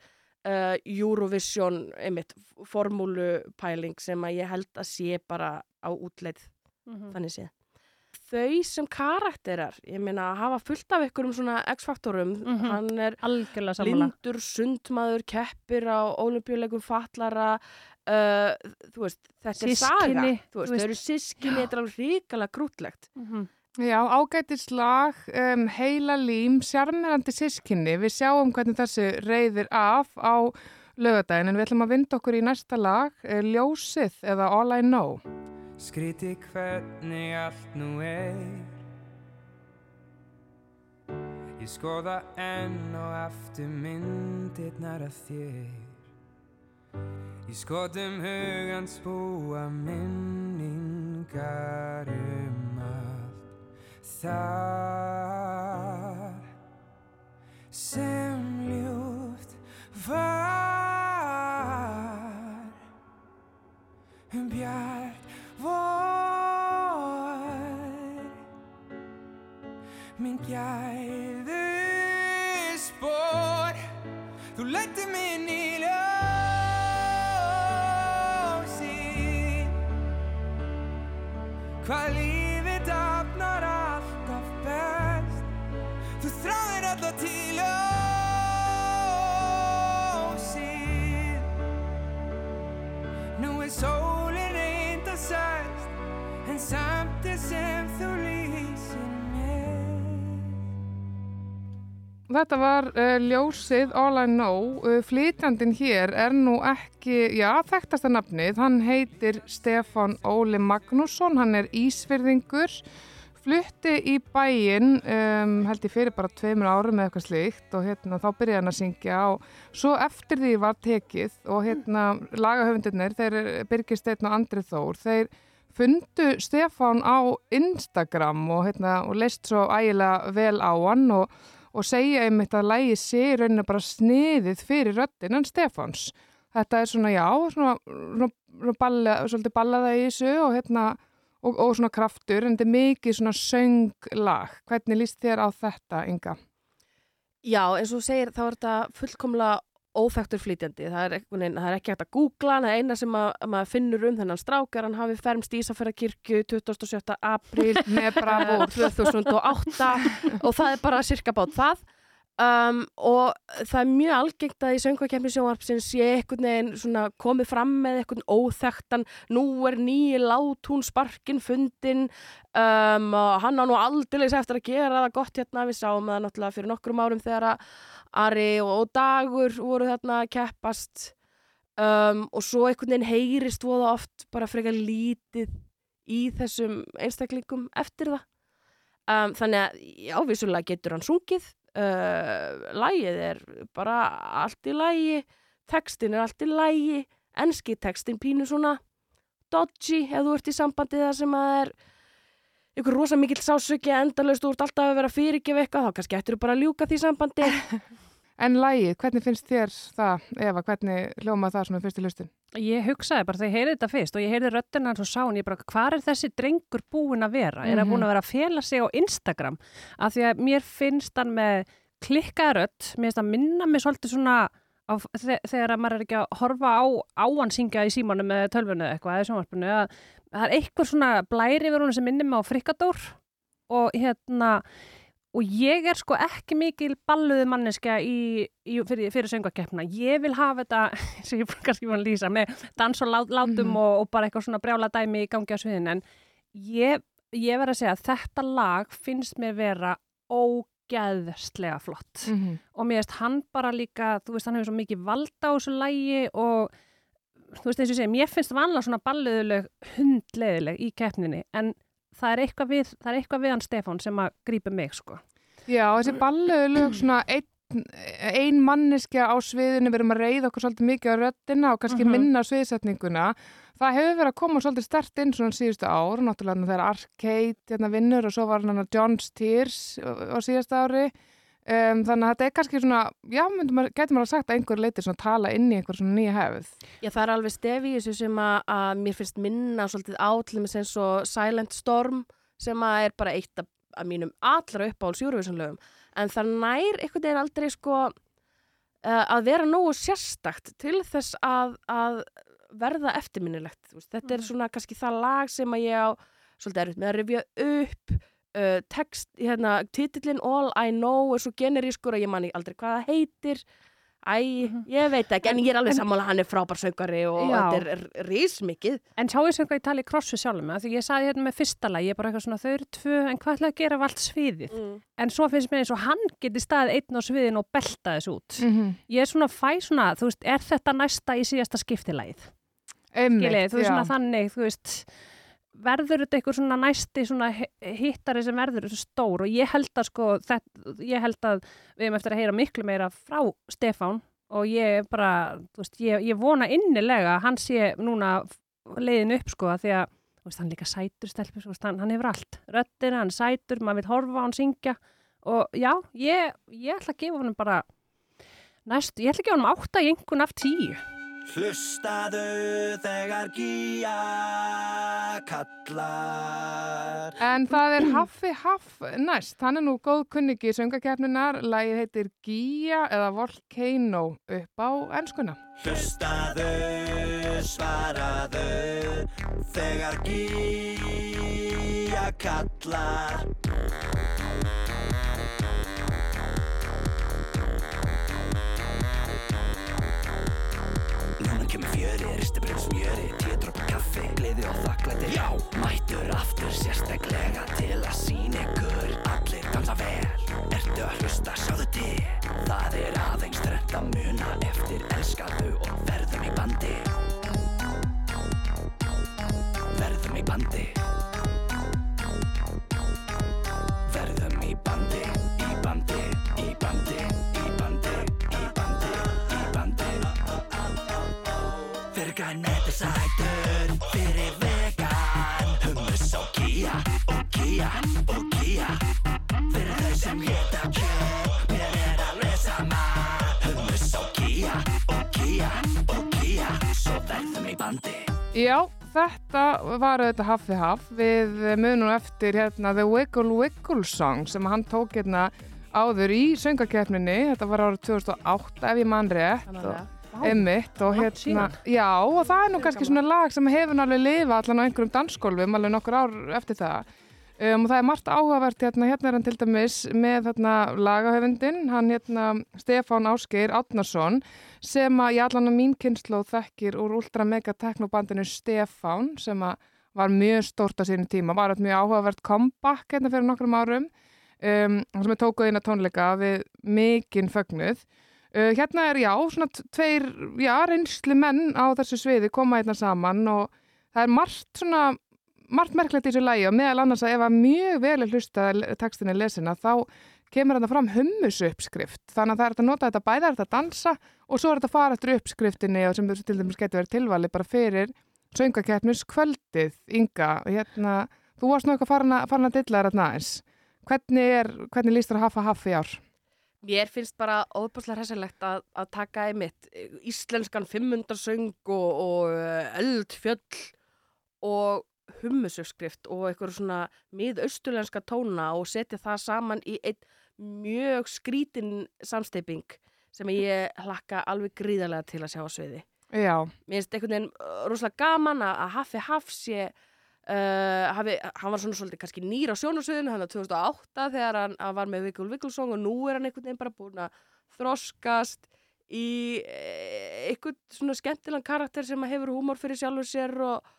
uh, Eurovision einmitt, formúlupæling sem að ég held að sé bara á útleið
Mhm.
þannig séð þau sem karakterar ég meina hafa fullt af ykkur um svona X-faktorum
Mhm.
hann er
Algjörlega
blindur, sundmaður, keppir á olimpíuleikum fatlara uh, þú veist, þetta er saga þú veist, þau eru sískinni, þetta er alveg ríkala grútlegt
Mhm.
Já, ágætis lag, um, heila lím, sjarmerandi sískinni. Við sjáum hvernig þessi reyðir af á lögadaginn en við ætlum að vinda okkur í næsta lag, eh, Ljósið eða All I Know.
Skríti hvernig allt nú er. Ég skoða enn og aftur myndirnar af þér. Í skotum hugans búa minningar um allt Þar sem ljúft var. Um bjart minn gæðu spór þú lætti mig inn í ljósi. Hvað lífið dafnar alltaf best. Þú þráir alla til ljósi Nú er sólin reynda sæst En samt er sem þú
Þetta var uh, Ljósið All I Know. Uh, flytjandinn hér er nú ekki, já, þekktasta nafnið. Hann heitir Stefán Óli Magnússon, hann er ísfyrðingur. Flutti í bæinn, um, held ég fyrir bara tveimur árum eða eitthvað slíkt og hérna þá byrjaði hann að syngja og svo eftir því var tekið og hérna lagahöfundurnir, þeir Birgir Steinn og Andrið Þór, þeir fundu Stefán á Instagram og, hérna, og leist svo ægilega vel á hann og, og segja einmitt að lægi sé í rauninu bara sniðið fyrir röddinn en Stefáns. Þetta er svona, já, svona, svona, svona balla, svolítið ballaða í þessu og hérna og, og svona kraftur en þetta er mikið svona sönglag. Hvernig líst þér á þetta, Inga?
Já, eins og segir, þá er þetta fullkomlega óþektur flytjandi. Það er, það er ekki hægt að googla, það er eina sem að, að maður finnur um þennan strákar, hann hafi fermst í Ísafjörðakirkju 27. apríl *laughs*
Með bravúr.
2008 og það er bara cirka bát það. Um, og það er mjög algengt að í söngvakefni sjónvarpsins sé einhvern veginn svona komið fram með einhvern óþektan nú er nýji látún sparkin fundin um, og hann á nú aldeilis eftir að gera það gott hérna við sáum það náttúrulega fyrir nokkrum árum þegar að Ari og, Dagur voru þarna að keppast um, og svo einhvern veginn heyrist voða oft bara frekar lítið í þessum einstaklingum eftir það. Um, þannig að já, vissulega getur hann sungið uh, lægið er bara allt í lægi textin er allt í lægi enski textin pínu svona dodgy ef þú ert í sambandi það sem að er ykkur rosa mikill sásöki endalaust, þú ert alltaf að vera fyrirgef eitthvað, þá kannski ættir þú bara að ljúka því sambandi *laughs*
En lægið, hvernig finnst þér það, Eva, hvernig hljómað það svona fyrst í hlustin?
Ég hugsaði bara þegar ég heyrði þetta fyrst og ég heyrði röddina hans og sá hann, ég bara, hvað er þessi drengur búin að vera? Er hann búin að vera að fela sig á Instagram? Af því að mér finnst hann með klikkaða rödd, mér finnst hann minna mig svolítið svona á, þe þegar að maður er ekki að horfa á, á hann syngja í símanu með tölvunu eitthvað eða sjónvarpinu, að það er eitthvað svona blæri verið hún sem minnir mig á frikadór og hérna og ég er sko ekki mikil balluði manneskja í, í, fyrir, fyrir söngakeppna. Ég vil hafa þetta, *laughs* sem ég kannski að lýsa, með dans og lát, látum
Mhm.
og, og bara eitthvað svona brjála dæmi í gangi á sviðin, en ég, ég verð að segja að þetta lag finnst mér vera ógeðslega flott.
Mm -hmm.
Og mér veist hann bara líka, þú veist, hann hefur svo mikið valda á þessu lagi og þú veist eins og ég segi, mér finnst vanlega svona balluðuleg hundleðileg í keppninni, en það er eitthvað við, það er eitthvað við hann Stefán sem að grípa mig, sko.
Já, þessi balluðu lög *clears throat* svona einn ein manneskja á sviðinu, við erum að reyða okkur svolítið mikið á röddina og kannski
Mhm.
minna á sviðsetninguna. Það hefur verið að koma svolítið stert inn svona síðustu ár, náttúrulega þegar Arcade hérna vinnur og svo var hann John's Tears á á síðasta ári. Um, þannig að þetta er kannski svona, já, myndum maður, getur maður að sagt að einhver leiti svona tala inn í einhver svona nýja hefð.
Já, það er alveg stef í þessu sem að, að mér finnst minna svolítið á til þess eins og Silent Storm sem að er bara eitt af, af mínum allra uppáhalds Eurovision-lögum. En það nær einhvern veginn aldrei sko uh, að vera nógu sérstakt til þess að, að verða eftirminnilegt. Þetta er svona kannski það lag sem að ég á svolítið erfitt með að rifja upp uh, text, hérna, titillin All I Know er svo generískur að ég manni aldrei hvað það heitir Æ, ég veit ekki, en ég er alveg sammála að hann er frábær söngari og
Já.
þetta er r- rismikið.
En sjáu þessu eitthvað ég tali krossu sjálfum með, því ég saði hérna með fyrsta lag, ég er bara eitthvað svona, þau eru tvö, en hvað ætlaði að gera af allt sviðið?
Mm.
En svo finnst mér eins og hann geti staðið einn á sviðin og belta þessu út.
-hmm.
Ég er svona fæ svona, þú veist, er þetta næsta í síðasta skiptilægið?
Einmitt,
Skilið, þú veist
já.
svona þannig, þú veist, verður þetta eitthvað svona næsti svona hi- hittari sem verður þessu stór? Og ég held að sko, þetta, ég held að við erum eftir að heyra miklu meira frá Stefán og ég er bara, þú veist, ég, ég vona innilega að hann sé núna leiðin upp sko að því að veist, hann líka sætur stelpur, veist, hann, hann hefur allt. Röddina, hann sætur, maður vil horfa hann syngja. Og já, ég, ég ætla að gefa honum bara næst, ég ætla að gefa honum átta í einhvern af tíu
Hlustaðu þegar gíja kallar.
En það er Haffi Haff næst, hann er nú góð kunningi í söngakefninar, lagið heitir Gía eða Volcano upp á ennskuna.
Hlustaðu, svaraðu þegar gíja kallar sætur, fyrir vegan Hummus og kía, og kía, og kía Fyrir þau sem geta kjöp, mér er alveg sama Hummus og kía, og kía, og kía Svo verðum í bandi
Já, þetta var auðvitað Haffi Haff. Við munum eftir hérna The Wiggle Wiggle Song sem hann tók hérna áður í söngakefninni, þetta var árið 2008 ef ég mann rétt. Og, Einmitt og hérna, já og það er nú kannski svona lag sem hefur náttúrulega lifa allan á einhverjum dansgólfum alveg nokkur ár eftir það. Um, og það er margt áhugavert hérna, hérna er hann til dæmis með hérna lagahöfundin, hann hérna Stefán Ásgeir Átnason sem að ég allan að mín kynnslóð þekkir úr ultra mega teknobandinu Stefán sem að var mjög stórt á sínum tíma, var þetta mjög áhugavert comeback hérna fyrir nokkrum árum. Um, sem er tókuð inn að tónleika við mikinn fögnuð uh, hérna er já, svona tveir já, reynsli menn á þessu sviði koma hérna saman og það er margt svona margt merkilegt í þessu lægi og meðal annars að ef að mjög vel hlusta tekstinni lesina þá kemur þetta fram hummus uppskrift þannig að það er að nota þetta bæða, það hægt að dansa og svo er þetta að fara eftir uppskriftinni og sem til dæmis getur verið tilvali bara fyrir söngakeppnis kvöldið Inga, hérna, þú varst eitthvað farin að, farin að dilla hérna aðeins. Hvernig, er, hvernig líst þér að hafa í ár?
Mér finnst bara óbúslega hressilegt að, að taka einmitt íslenskan fimmundarsöng og, og eh, eldfjöll og hummusuppskrift og eitthvað svona miðausturlenska tóna og setja það saman í einn mjög skrítin samsteiping sem ég hlakka alveg gríðarlega til að sjá á sviði.
Já,
Mér finnst einhvern veginn uh, rosalega gaman að, Haffi Haff sé uh, hafi, hann var svona svolítið kannski nýr á sjónasviðinu hann á 2008 þegar hann, hann var með Vigul Vigulsson og nú er hann einhvern veginn bara búin að þroskast í eh, einhvern svona skemmtilegan karakter sem hefur húmor fyrir sjálfur sér og,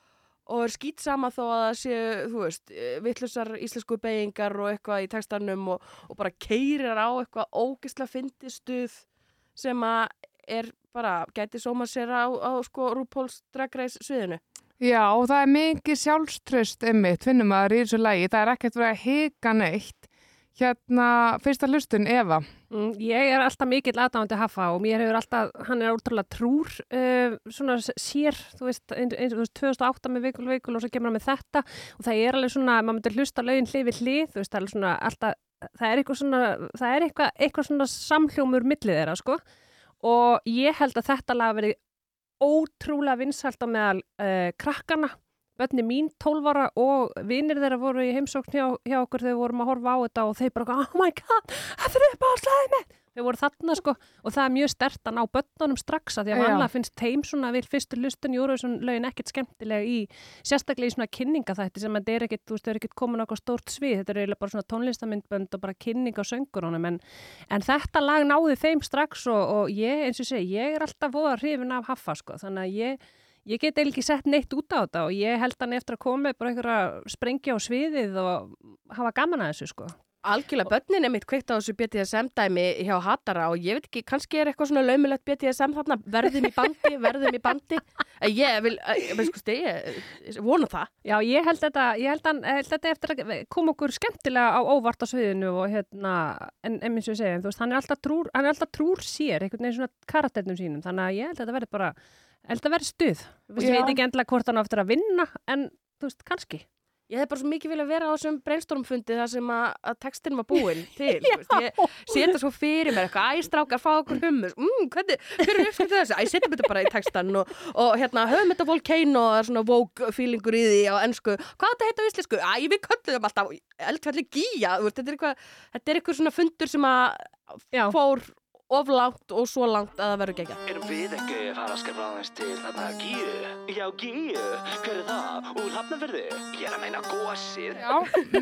og er skýtsama þó að það sé, þú veist, vittlusar íslensku beigingar og eitthvað í textanum og, og bara keirir á eitthvað ógisla fyndistuð sem að er bara, gæti sóma sér á, á sko Race sviðinu.
Já, og það er mikið sjálfströst einmitt, finnum maður í þessu lægi, það er ekkert verið að hika neitt. Hérna, fyrsta hlustun, Eva.
Mm, ég er alltaf mikill aðdáðandi hafa og mér hefur alltaf, hann er útrúlega trúr uh, svona sér, þú veist, eins, eins, þú veist 2008 með vikul vikul og svo kemur hann með þetta og það er alveg svona, maður myndir hlusta lögin hlið við hlið, þú veist, það er svona alltaf það er eitthvað svona, það er eitthvað, eitthvað svona samhljómur millið þeirra, sko. Og ég held að þetta lag verið ótrúlega vinsælt á meðal uh, krakkana. Bönni mín 12 ára og vinir þeirra voru í heimsókn hjá, hjá okkur þegar við vorum að horfa á þetta og þeir bara, oh my god, það fyrir upp á slæði með. Þau voru þarna sko og það er mjög stert að ná börnunum strax að því að vanlega finnst þeim svona við fyrstu lustun Júruvísson lögin ekkert skemmtilega í sérstaklega í svona kynningaþætti sem að þetta er ekkert, þú veist, er ekkert á eitthvað stórt svið, þetta er eiginlega bara svona tónlistamindbönd og bara kynning á söngurunum en, en þetta lag náði þeim strax og, og ég, eins og segi, ég er alltaf voða hrifin af Haffa sko, þannig að ég Ég get eiginlega ekki sett neitt út á þetta og ég held hann eftir að koma bara einhverja sprengja á sviðið og hafa gaman að þessu sko.
Algjörlega, börnin er mitt kveikt á þessu BDSM dæmi hjá Hattara og ég veit ekki, kannski er eitthvað svona laumulegt BDSM þarna, verðum í bandi, *laughs* verðum í bandi. Ég vil, sko stegi, ég vona það.
Já, ég held þetta, ég held, hann, held þetta eftir að koma okkur skemmtilega á óvart á sviðinu og hérna, en eins og ég segja, þú veist, hann er alltaf trúr, hann er alltaf trúr sér, einhvern veginn svona karakternum sínum, þannig að ég held þetta verði bara, held að verði stuð. Ég veit ekki endilega hvort hann á eftir að vinna, en þú veist, kannski.
Ég hef bara svo mikið vilja vera á þessum brainstormfundi þar sem að, að textin var búinn *laughs* til. ég setja svo fyrir mér eitthvað, æ, strákar, fá okkur hummus, mm, hvernig, hver er uppskriftið þessu? Æ, setjum þetta bara í textan og, og hérna, höfum þetta volcano, svona vogue feelingur í því á ennsku. Hvað þetta heita á íslensku? Æ, við kölluðum alltaf eldfjalli gíja, þetta er eitthvað, þetta er eitthvað svona fundur sem að
Já.
fór of langt og svo langt að það verður gegja.
Erum við ekki að fara að skaffa aðeins til þarna Gíu? Já, Gíu, hver er það? Úr Hafnarfirði? Ég er að meina gósið.
Já,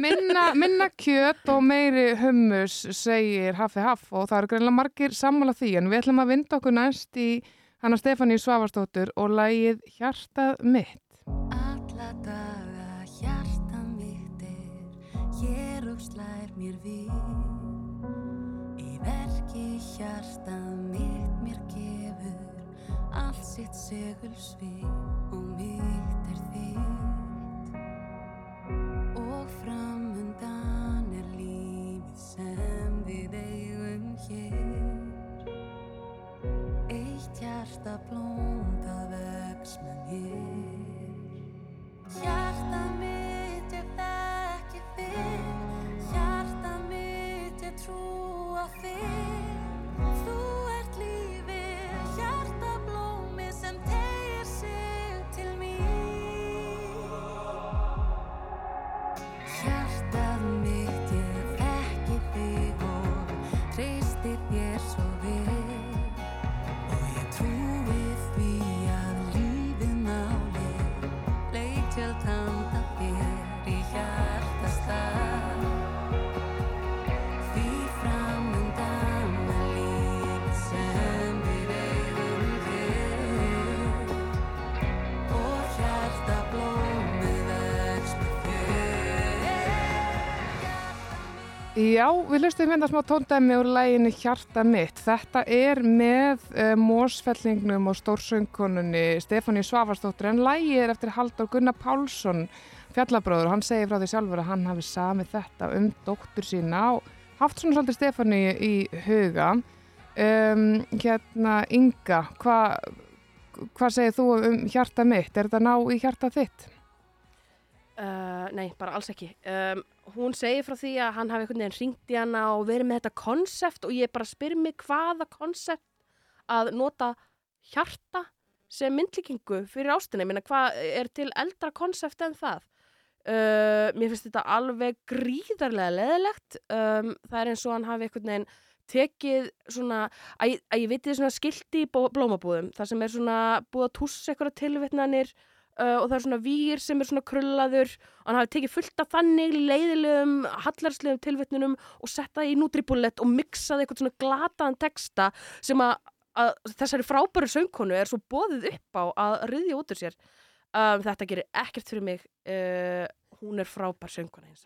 minna, minna kjöt og meiri hummus segir Haffi Haff og það eru greinlega margir sammála því en við ætlum að vinda okkur næst í hana Stefáníu Svavarsdóttur og lægið Hjartað mitt.
Alla daga hjarta mitt er hér og slær mér við verki hjarta mitt mér gefur allt sitt segulsvið og mitt er þitt. Og framundan er lífið sem við eigum hér. Eitt hjarta blóm það vex með mér. Hjarta mitt
Já, við lustum hérna smá tóndæmi úr læginu Hjarta mitt. Þetta er með uh, mósfellingnum og stórsöngununni Stefáníu Svavarsdóttir en lægið er eftir Halldór Gunnar Pálsson fjallabróður. Hann segir frá því sjálfur að hann hafi samið þetta um dóttur sína og haft svona svolítið Stefáníu í huga. Um, hérna, Inga, hvað hva segir þú um hjarta mitt? Er þetta ná í hjarta þitt?
Uh, nei, bara alls ekki. Um, hún segir frá því að hann hafi einhvern veginn ringt í hana og verið með þetta konsept og ég bara spyr mig hvaða konsept að nota hjarta sem myndlíkingu fyrir ástina. Ég meina, hvað er til eldra konsept en það? Uh, mér finnst þetta alveg gríðarlega leðilegt. Um, það er eins og hann hafi einhvern veginn tekið svona, að, að ég veit þið svona skilti í blómabúðum, þar sem er svona búið að tússa einhverja tilvitnanir uh, og það er svona vír sem er svona krullaður og hann hafi tekið fullt af þannig leiðilegum, hallarslegum tilvitnunum og sett það í Nutribullet og mixað eitthvað svona glataðan texta sem að, að þessari frábæru söngkonu er svo bóðið upp á að ryðja út úr sér. Um, þetta gerir ekkert fyrir mig. Uh, hún er frábær söngkona eins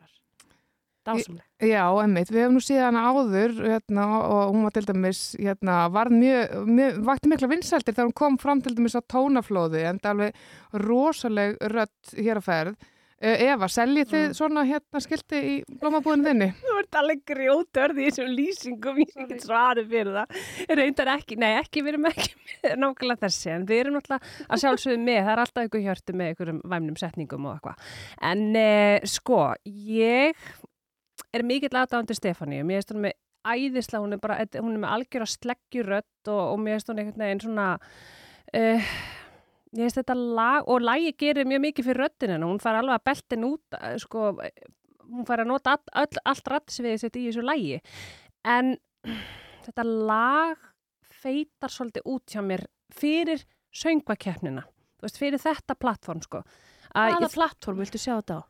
og dásamleg
Já, emmitt, við hefum nú síðan áður hérna, og hún var til dæmis hérna, var mjög, mjög, vakti mikla vinsældir þegar hún kom fram til dæmis á tónaflóði en það er alveg rosaleg rödd hér að ferð. Uh, Eva, seljið þið svona hérna skilti í blómabúðinu þinni? *laughs*
Þú ert alveg grjótörð í þessum lýsingum, ég get svarið fyrir það. Reyndar ekki, nei ekki, við erum ekki *laughs* með nákvæmlega þessi, en við erum náttúrulega að sjálfsögðu með, það er alltaf einhver hjörtu með einhverjum væmnum setningum og eitthvað. En eh, sko, ég, er mikill aðdáðandi Stefáníu, mér finnst hún með æðislega, hún er bara, hún er með algjör að sleggjurödd og, og mér finnst hún einhvern veginn svona uh, ég finnst þetta lag og lagi gerir mjög mikið fyrir hennar, hún fær alveg að beltin út eh, sko, hún fær að nota all, all, allt rættsviðið sitt í þessu lagi. En þetta lag feitar svolítið út hjá mér fyrir söngvakeppnina. Þú veist, fyrir þetta plattform sko. Að
Hvaða plattform viltu sjá þetta á?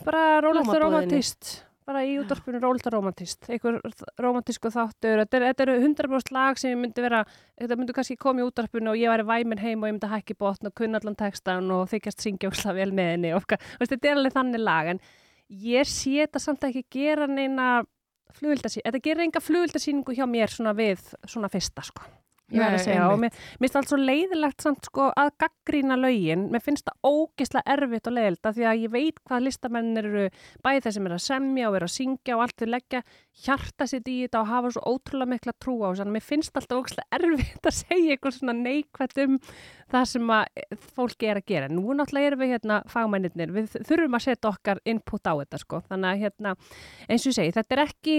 bara
Blómabúðinni.
romantist bara í útvarpinu rólegt og romantist einhver romantísku þáttur. Þetta er- eru 100% lag sem ég myndi vera þetta myndi kannski koma í útvarpinu og ég væri væmin heim og ég myndi hækki botn og kunna allan textan og þykjast syngja úrsla vel með henni og þetta er alveg þannig lag en ég sé þetta samt ekki gera neina flugvildasýningu, þetta gerir enga flugvildasýningu hjá mér svona við svona fyrsta sko að
einmitt.
mér, finnst allt svo leiðilegt samt sko að gaggrína lögin, mér finnst það ógislega erfitt og leiðilegt af því að ég veit hvað listamenn eru bæði þeir sem eru að semja og eru að syngja og allt við leggja hjarta sitt í þetta og hafa svo ótrúlega mikla trú á þessu, að mér finnst alltaf ógislega *laughs* erfitt að segja eitthvað svona neikvætt um það sem að fólki er að gera. Nú náttúrulega erum við hérna fagmennir, við þurfum að setja okkar input á þetta sko, þannig að hérna eins og ég segi, þetta er ekki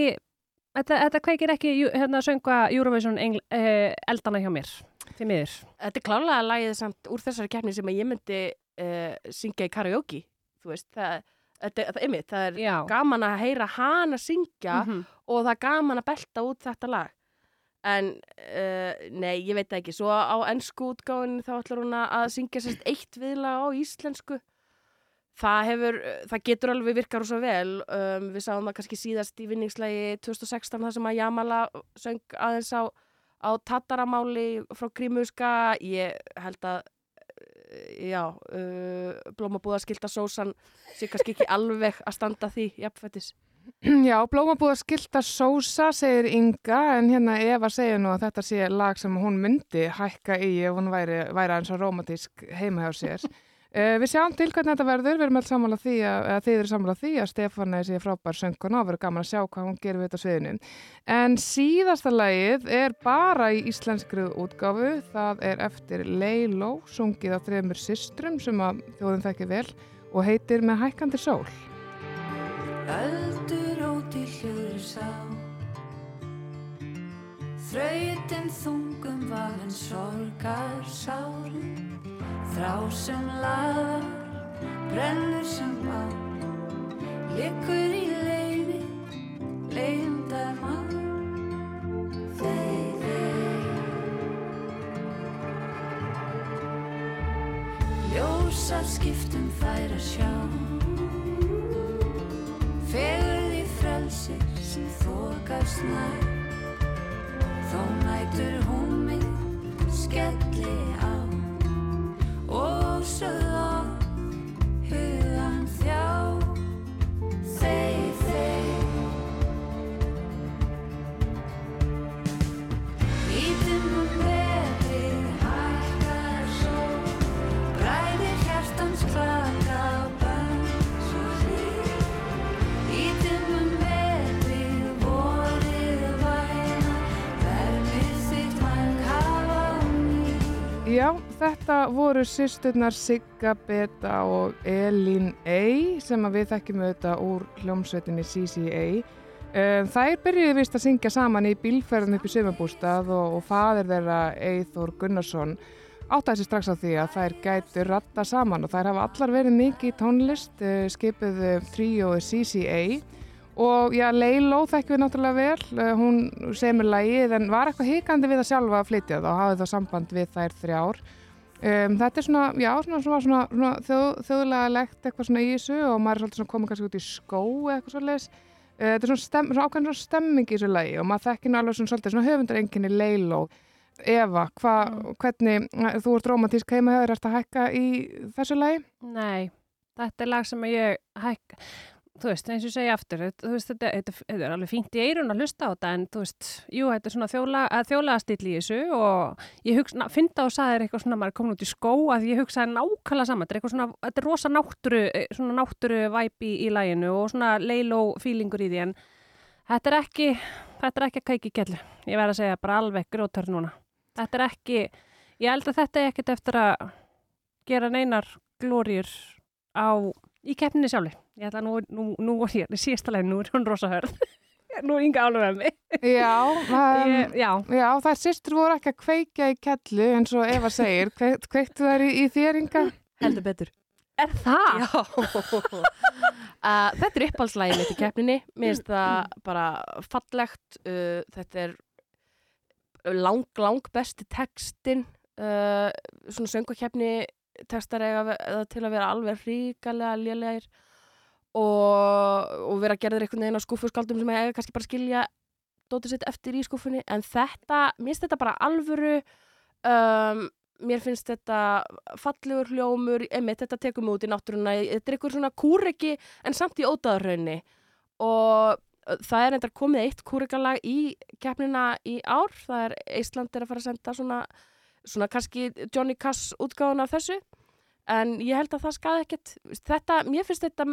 Þetta, þetta kveikir ekki hérna sönga Eurovision engl, eh, eldana hjá mér, því miður.
Þetta er klálega lagið samt úr þessari keppni sem að ég myndi uh, syngja í karaoke þú veist, það, þetta, það, einmitt, það er
Já.
gaman að heyra hana syngja
Mhm.
og það er gaman að belta út þetta lag en uh, nei, ég veit ekki svo á ennsku útgáin þá ætlar hún að að syngja sérst eitt viðlag á íslensku það hefur, það getur alveg virkar svo vel. Um, við sáum það kannski síðast í vinningslegi 2016 þar sem að Jamala söng aðeins á, á tattaramáli frá Grímuska ég held að eh, já, uh, blómabúðaskilta sósan sé kannski ekki alveg að standa því jafnfættis *clears throat*
Já, blómabúða skilta sósa, segir Inga, en hérna Eva segir nú að þetta sé lag sem hún myndi hækka í ef hún væri, væri eins og romantísk heima hjá sér. *laughs* Uh, við sjáum til hvernig þetta verður, við erum alls sammála því að, að þið eru sammála því að Stefán sé frábær sönguna og verður gaman að sjá hvað hún gerir við þetta sviðinu. En síðasta lagið er bara í íslenskri útgáfu, það er eftir Leiló, sungið af þreymur systrum sem að þjóðum þekki vel og heitir með hækkandi sól.
Öldur óti hljóður sá Þrautin þungum vafinn sorgar sárum Þrá sem laðar, brennur sem bá Liggur í leiði, leiðindar mann Þeir, þeir Ljósar skiptum fær að sjá. Fegurð í frelsir sem þokast nær. Þó nætur hún mig skelli á Og sögð á hugan þjá. Þeir,
þetta voru sýsturnar Sigga Beta og Elín A sem að við þekkjum auðvitað úr hljómsveitinni CCA. Um, þær byrjuði vist að syngja saman í bílferðin upp í sumabústað og, og fadir þeirra Eithor Gunnarsson áttaði sér strax á því að þær gætu ratta saman og þær hafa allar verið mikið í tónlist, uh, skipuðu tríóið CCA og já, Leiló þekkjum við náttúrulega vel, uh, hún semur lagið en var eitthvað hikandi við að sjálfa að flytja það og hafði þá samband við þær þrjár. Um, þetta er svona, já, svona, svona, svona, svona þjóð, þjóðlega legt eitthvað svona í þessu og maður er svolítið svona komið kannski út í skó eitthvað svolítið. Uh, þetta er svona, stem, svona ákveðin svona stemming í þessu lagi og maður þekkir nú alveg svona svolítið svona höfundar enginni Leiló. Eva, hva, hvernig, þú ert romantísk heima hefur, ert að hækka í þessu lagi?
Nei, þetta er lag sem ég hæk, þú veist, eins og segja aftur, þú veist, þetta, þetta, þetta er alveg fínt í eirun að hlusta á þetta, en þú veist, jú, þetta er svona þjóla, þjólaða stíl í þessu og ég hugsa, finna og sagði eitthvað svona, maður er komin út í skó að ég hugsaði nákvæmlega saman, þetta er eitthvað svona, þetta er rosa náttúru, eh, svona náttúru væp í, í laginu og svona leiló fílingur í því, en þetta er ekki, þetta er ekki að kæki kellu, ég verð að segja bara alveg grótar núna. Þetta er ekki, ég held að þetta er ekkert eftir að gera neinar glóriur á, í keppninni sjálfi. Ég ætla nú, nú, nú í síðasta leið, nú er hún rosa hörð. *laughs* nú er ynga álum með mig.
Já, *laughs* um,
Ég, já,
já, þær sýstur voru ekki að kveikja í kellu eins og Eva segir. Kveik, kveiktu þær í, í þér Inga?
Heldur betur.
er það?
Já. *laughs* uh, þetta er uppáhaldslægin mitt í keppninni. Mér finnst það bara fallegt. Uh, þetta er lang, lang besti textin. Uh, svona söngukeppni textar eða til að vera alveg ríkalega lélegir og, og vera gerðir einhvern veginn á skúfuskaldum sem eiga kannski bara skilja dótið sitt eftir í skúfunni en þetta, mér finnst þetta bara alvöru um, mér finnst þetta fallegur hljómur, einmitt þetta tekur mig út í náttúruna, þetta er eitthvað svona kúreki en samt í ótaðarraunni og það er endar komið eitt kúrekalag í keppnina í ár, það er Ísland er að fara að senda svona, svona kannski Johnny Cass útgáðan af þessu en ég held að það skaði ekkert þetta, mér finnst þetta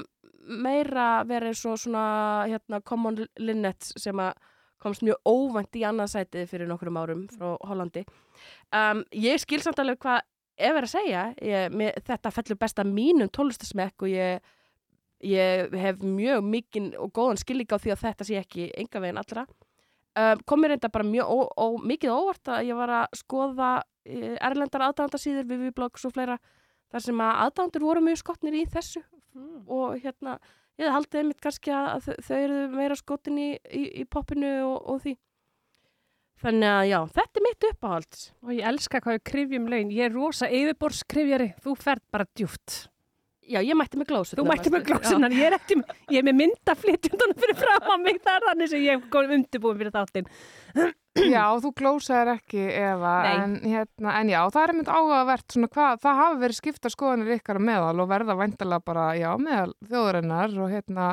meira vera eins og svona hérna, Common Linnet sem að komst mjög óvænt í annað sætið fyrir nokkrum árum frá Hollandi. Um, ég skil samt alveg hvað ef er að segja. Ég, með, þetta fellur best að mínum tólustasmekk og ég, ég hef mjög mikinn og góðan skilík á því að þetta sé ekki enga veginn allra. Um, kom mér reynda bara mjög ó, ó, mikið óvart að ég var að skoða uh, erlendar aðdándarsýður við Viblogs og fleira þar sem að aðdándur voru mjög skotnir í þessu og hérna ég haldið einmitt kannski að þau, eru meira skotin í, í, í poppinu og, og því þannig að já, þetta er mitt uppáhald
Og ég elska hvað við krifjum laun. Ég er rosa yfirborðskrifjari. Þú ferð bara djúft.
já, ég mætti með glósu
Þú mætti með glósunar. Ég er ekki, ég er með myndaflytjundunum fyrir fram að mig. Það er þannig sem ég er undirbúin fyrir þáttinn.
Já, þú glósaðir ekki Eva, en, hérna, en já, það er mynd áhugavert svona hvað, það hafa verið skipta skoðanir ykkar meðal og verða væntalega bara, já, meðal þjóðurinnar og hérna,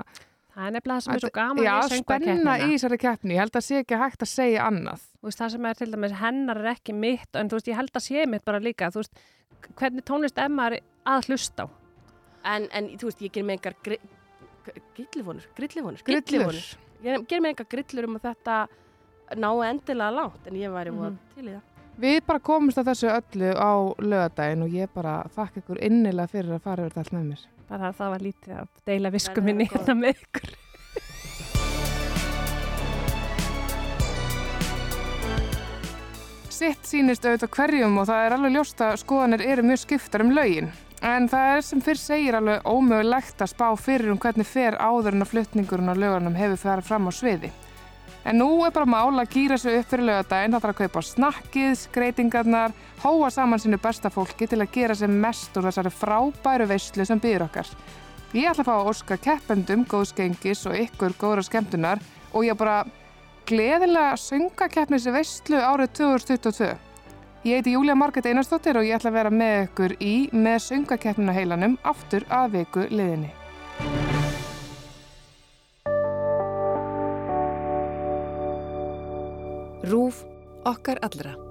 Það er nefnilega það sem er svo gaman
já, spenna
söngvakeppnina.
í þessari keppni, ég held að sé ekki hægt að segja annað.
Þú veist, það sem er til dæmis hennar er ekki mitt en þú veist, ég held að sé mitt bara líka þú veist, hvernig tónlist er maður að hlusta á
en, en þú veist, ég ger með engar gri, grillivonur, grillivonur,
Grillur.
ég ger með engar grillur um að þetta nái endilega langt en ég væri mm til í það
Við bara komumst að þessu öllu á lögadaginn og ég bara þakka ykkur innilega fyrir að fara yfir þetta allt með mér.
bara það var lítið að deila visku
Nei,
minni
það var
hérna með ykkur
Sitt sýnist auðvitað hverjum og það er alveg ljóst að skoðanir eru mjög skiptar um lögin. En það er sem fyrr segir alveg ómögulegt að spá fyrir um hvernig fer áður en að flutningurinn á lögunum hefur farið fram á sviði. En nú er bara mál að gýra sig upp fyrir lögadaginn, það þarf að kaupa snakkið, skreitingarnar, hóa saman sínu besta fólki til að gera sem mest úr þessari frábæru veislu sem býður okkar. Ég ætla að fá að óska keppendum góðskengis og ykkur góðra skemmtunar og ég bara gleðilega söngakeppnis veistlu árið 2022. Ég heiti Júlia Marget Einarsdóttir og ég ætla að vera með ykkur í með söngakeppnina heilanum aftur að viku liðinni.
Rúf okkar allra.